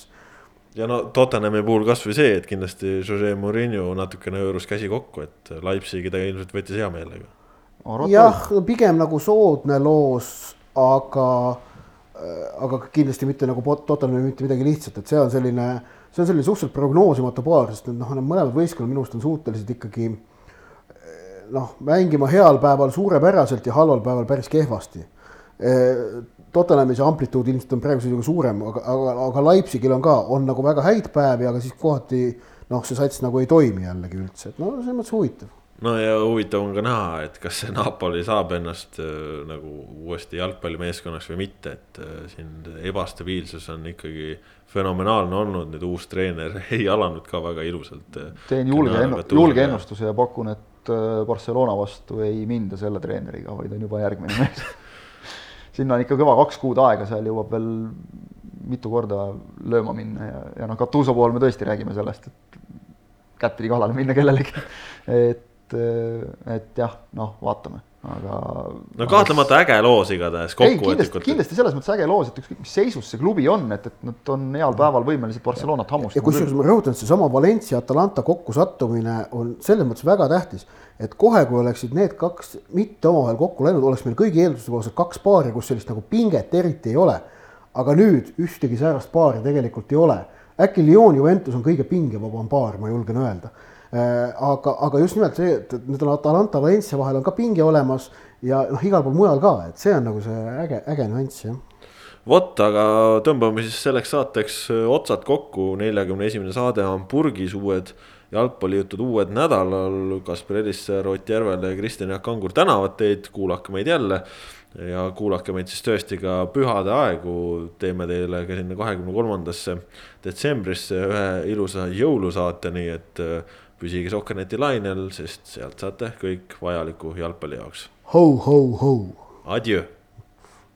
ja no Tottenhami puhul kasvõi see, et kindlasti Jose Murillo natukene hõõrus käsi kokku, et Leipzigi ta ilmselt võttis hea meelega. jah, pigem nagu soodne loos, aga aga kindlasti mitte nagu Tottenhami mitte midagi lihtsat, et see on selline, see on selline suhteliselt prognoosimatu paar, sest noh, need mõlemad võistkonnad minu arust on suutelised ikkagi noh, mängima heal päeval suurepäraselt ja halval päeval päris kehvasti. Äh, Tottenhami see amplituud ilmselt on praeguse seisuga suurem, aga, aga, aga Leipzigil on ka, on nagu väga häid päevi, aga siis kohati noh, see sats nagu ei toimi jällegi üldse, et no selles mõttes huvitav no ja huvitav on ka näha, et kas see Napoli saab ennast äh, nagu uuesti jalgpallimeeskonnaks või mitte, et äh, siin ebastabiilsus on ikkagi fenomenaalne olnud, nüüd uus treener ei alanud ka väga ilusalt. Äh, teen julge, julge ennustuse ja pakun, et Barcelona vastu ei minda selle treeneriga, vaid on juba järgmine mees sinna on ikka kõva kaks kuud aega, seal jõuab veel mitu korda lööma minna ja, ja noh, Katuuso puhul me tõesti räägime sellest, et kättpidi kallale minna kellelegi, et et, jah, noh, vaatame, aga. no kahtlemata äge loos igatahes kokkuvõtlikult. kindlasti selles mõttes äge loos, et ükskõik mis seisus see klubi on, et, et nad on heal päeval võimelised Barcelonat hammustama. ja kusjuures ma rõhutan, et seesama Valencia, Atalanta kokkusattumine on selles mõttes väga tähtis, et kohe, kui oleksid need kaks mitte omavahel kokku läinud, oleks meil kõigi eelduste kohaselt kaks paari, kus sellist nagu pinget eriti ei ole. aga nüüd ühtegi säärast paari tegelikult ei ole. äkki Lyon Juventus on kõige pingevabam paar, ma julgen öelda aga, aga just nimelt see, et nüüd on Atalanta Valencia vahel on ka pinge olemas ja noh, igal pool mujal ka, et see on nagu see äge, äge nüanss jah vot, aga tõmbame siis selleks saateks äh, otsad kokku, neljakümne esimene saade on purgis, uued jalgpallijutud uued nädalal. Kaspar Elisser, Ott Järvel ja Kristjan Jaak Kangur tänavad teid, kuulake meid jälle. ja kuulake meid siis tõesti ka pühade aegu, teeme teile ka sinna kahekümne kolmandasse detsembrisse ühe ilusa jõulusaate, nii et äh, püsige Sokkerneti lainel, sest sealt saate kõik vajaliku jalgpalli jaoks. ho, ho, ho. Adjöö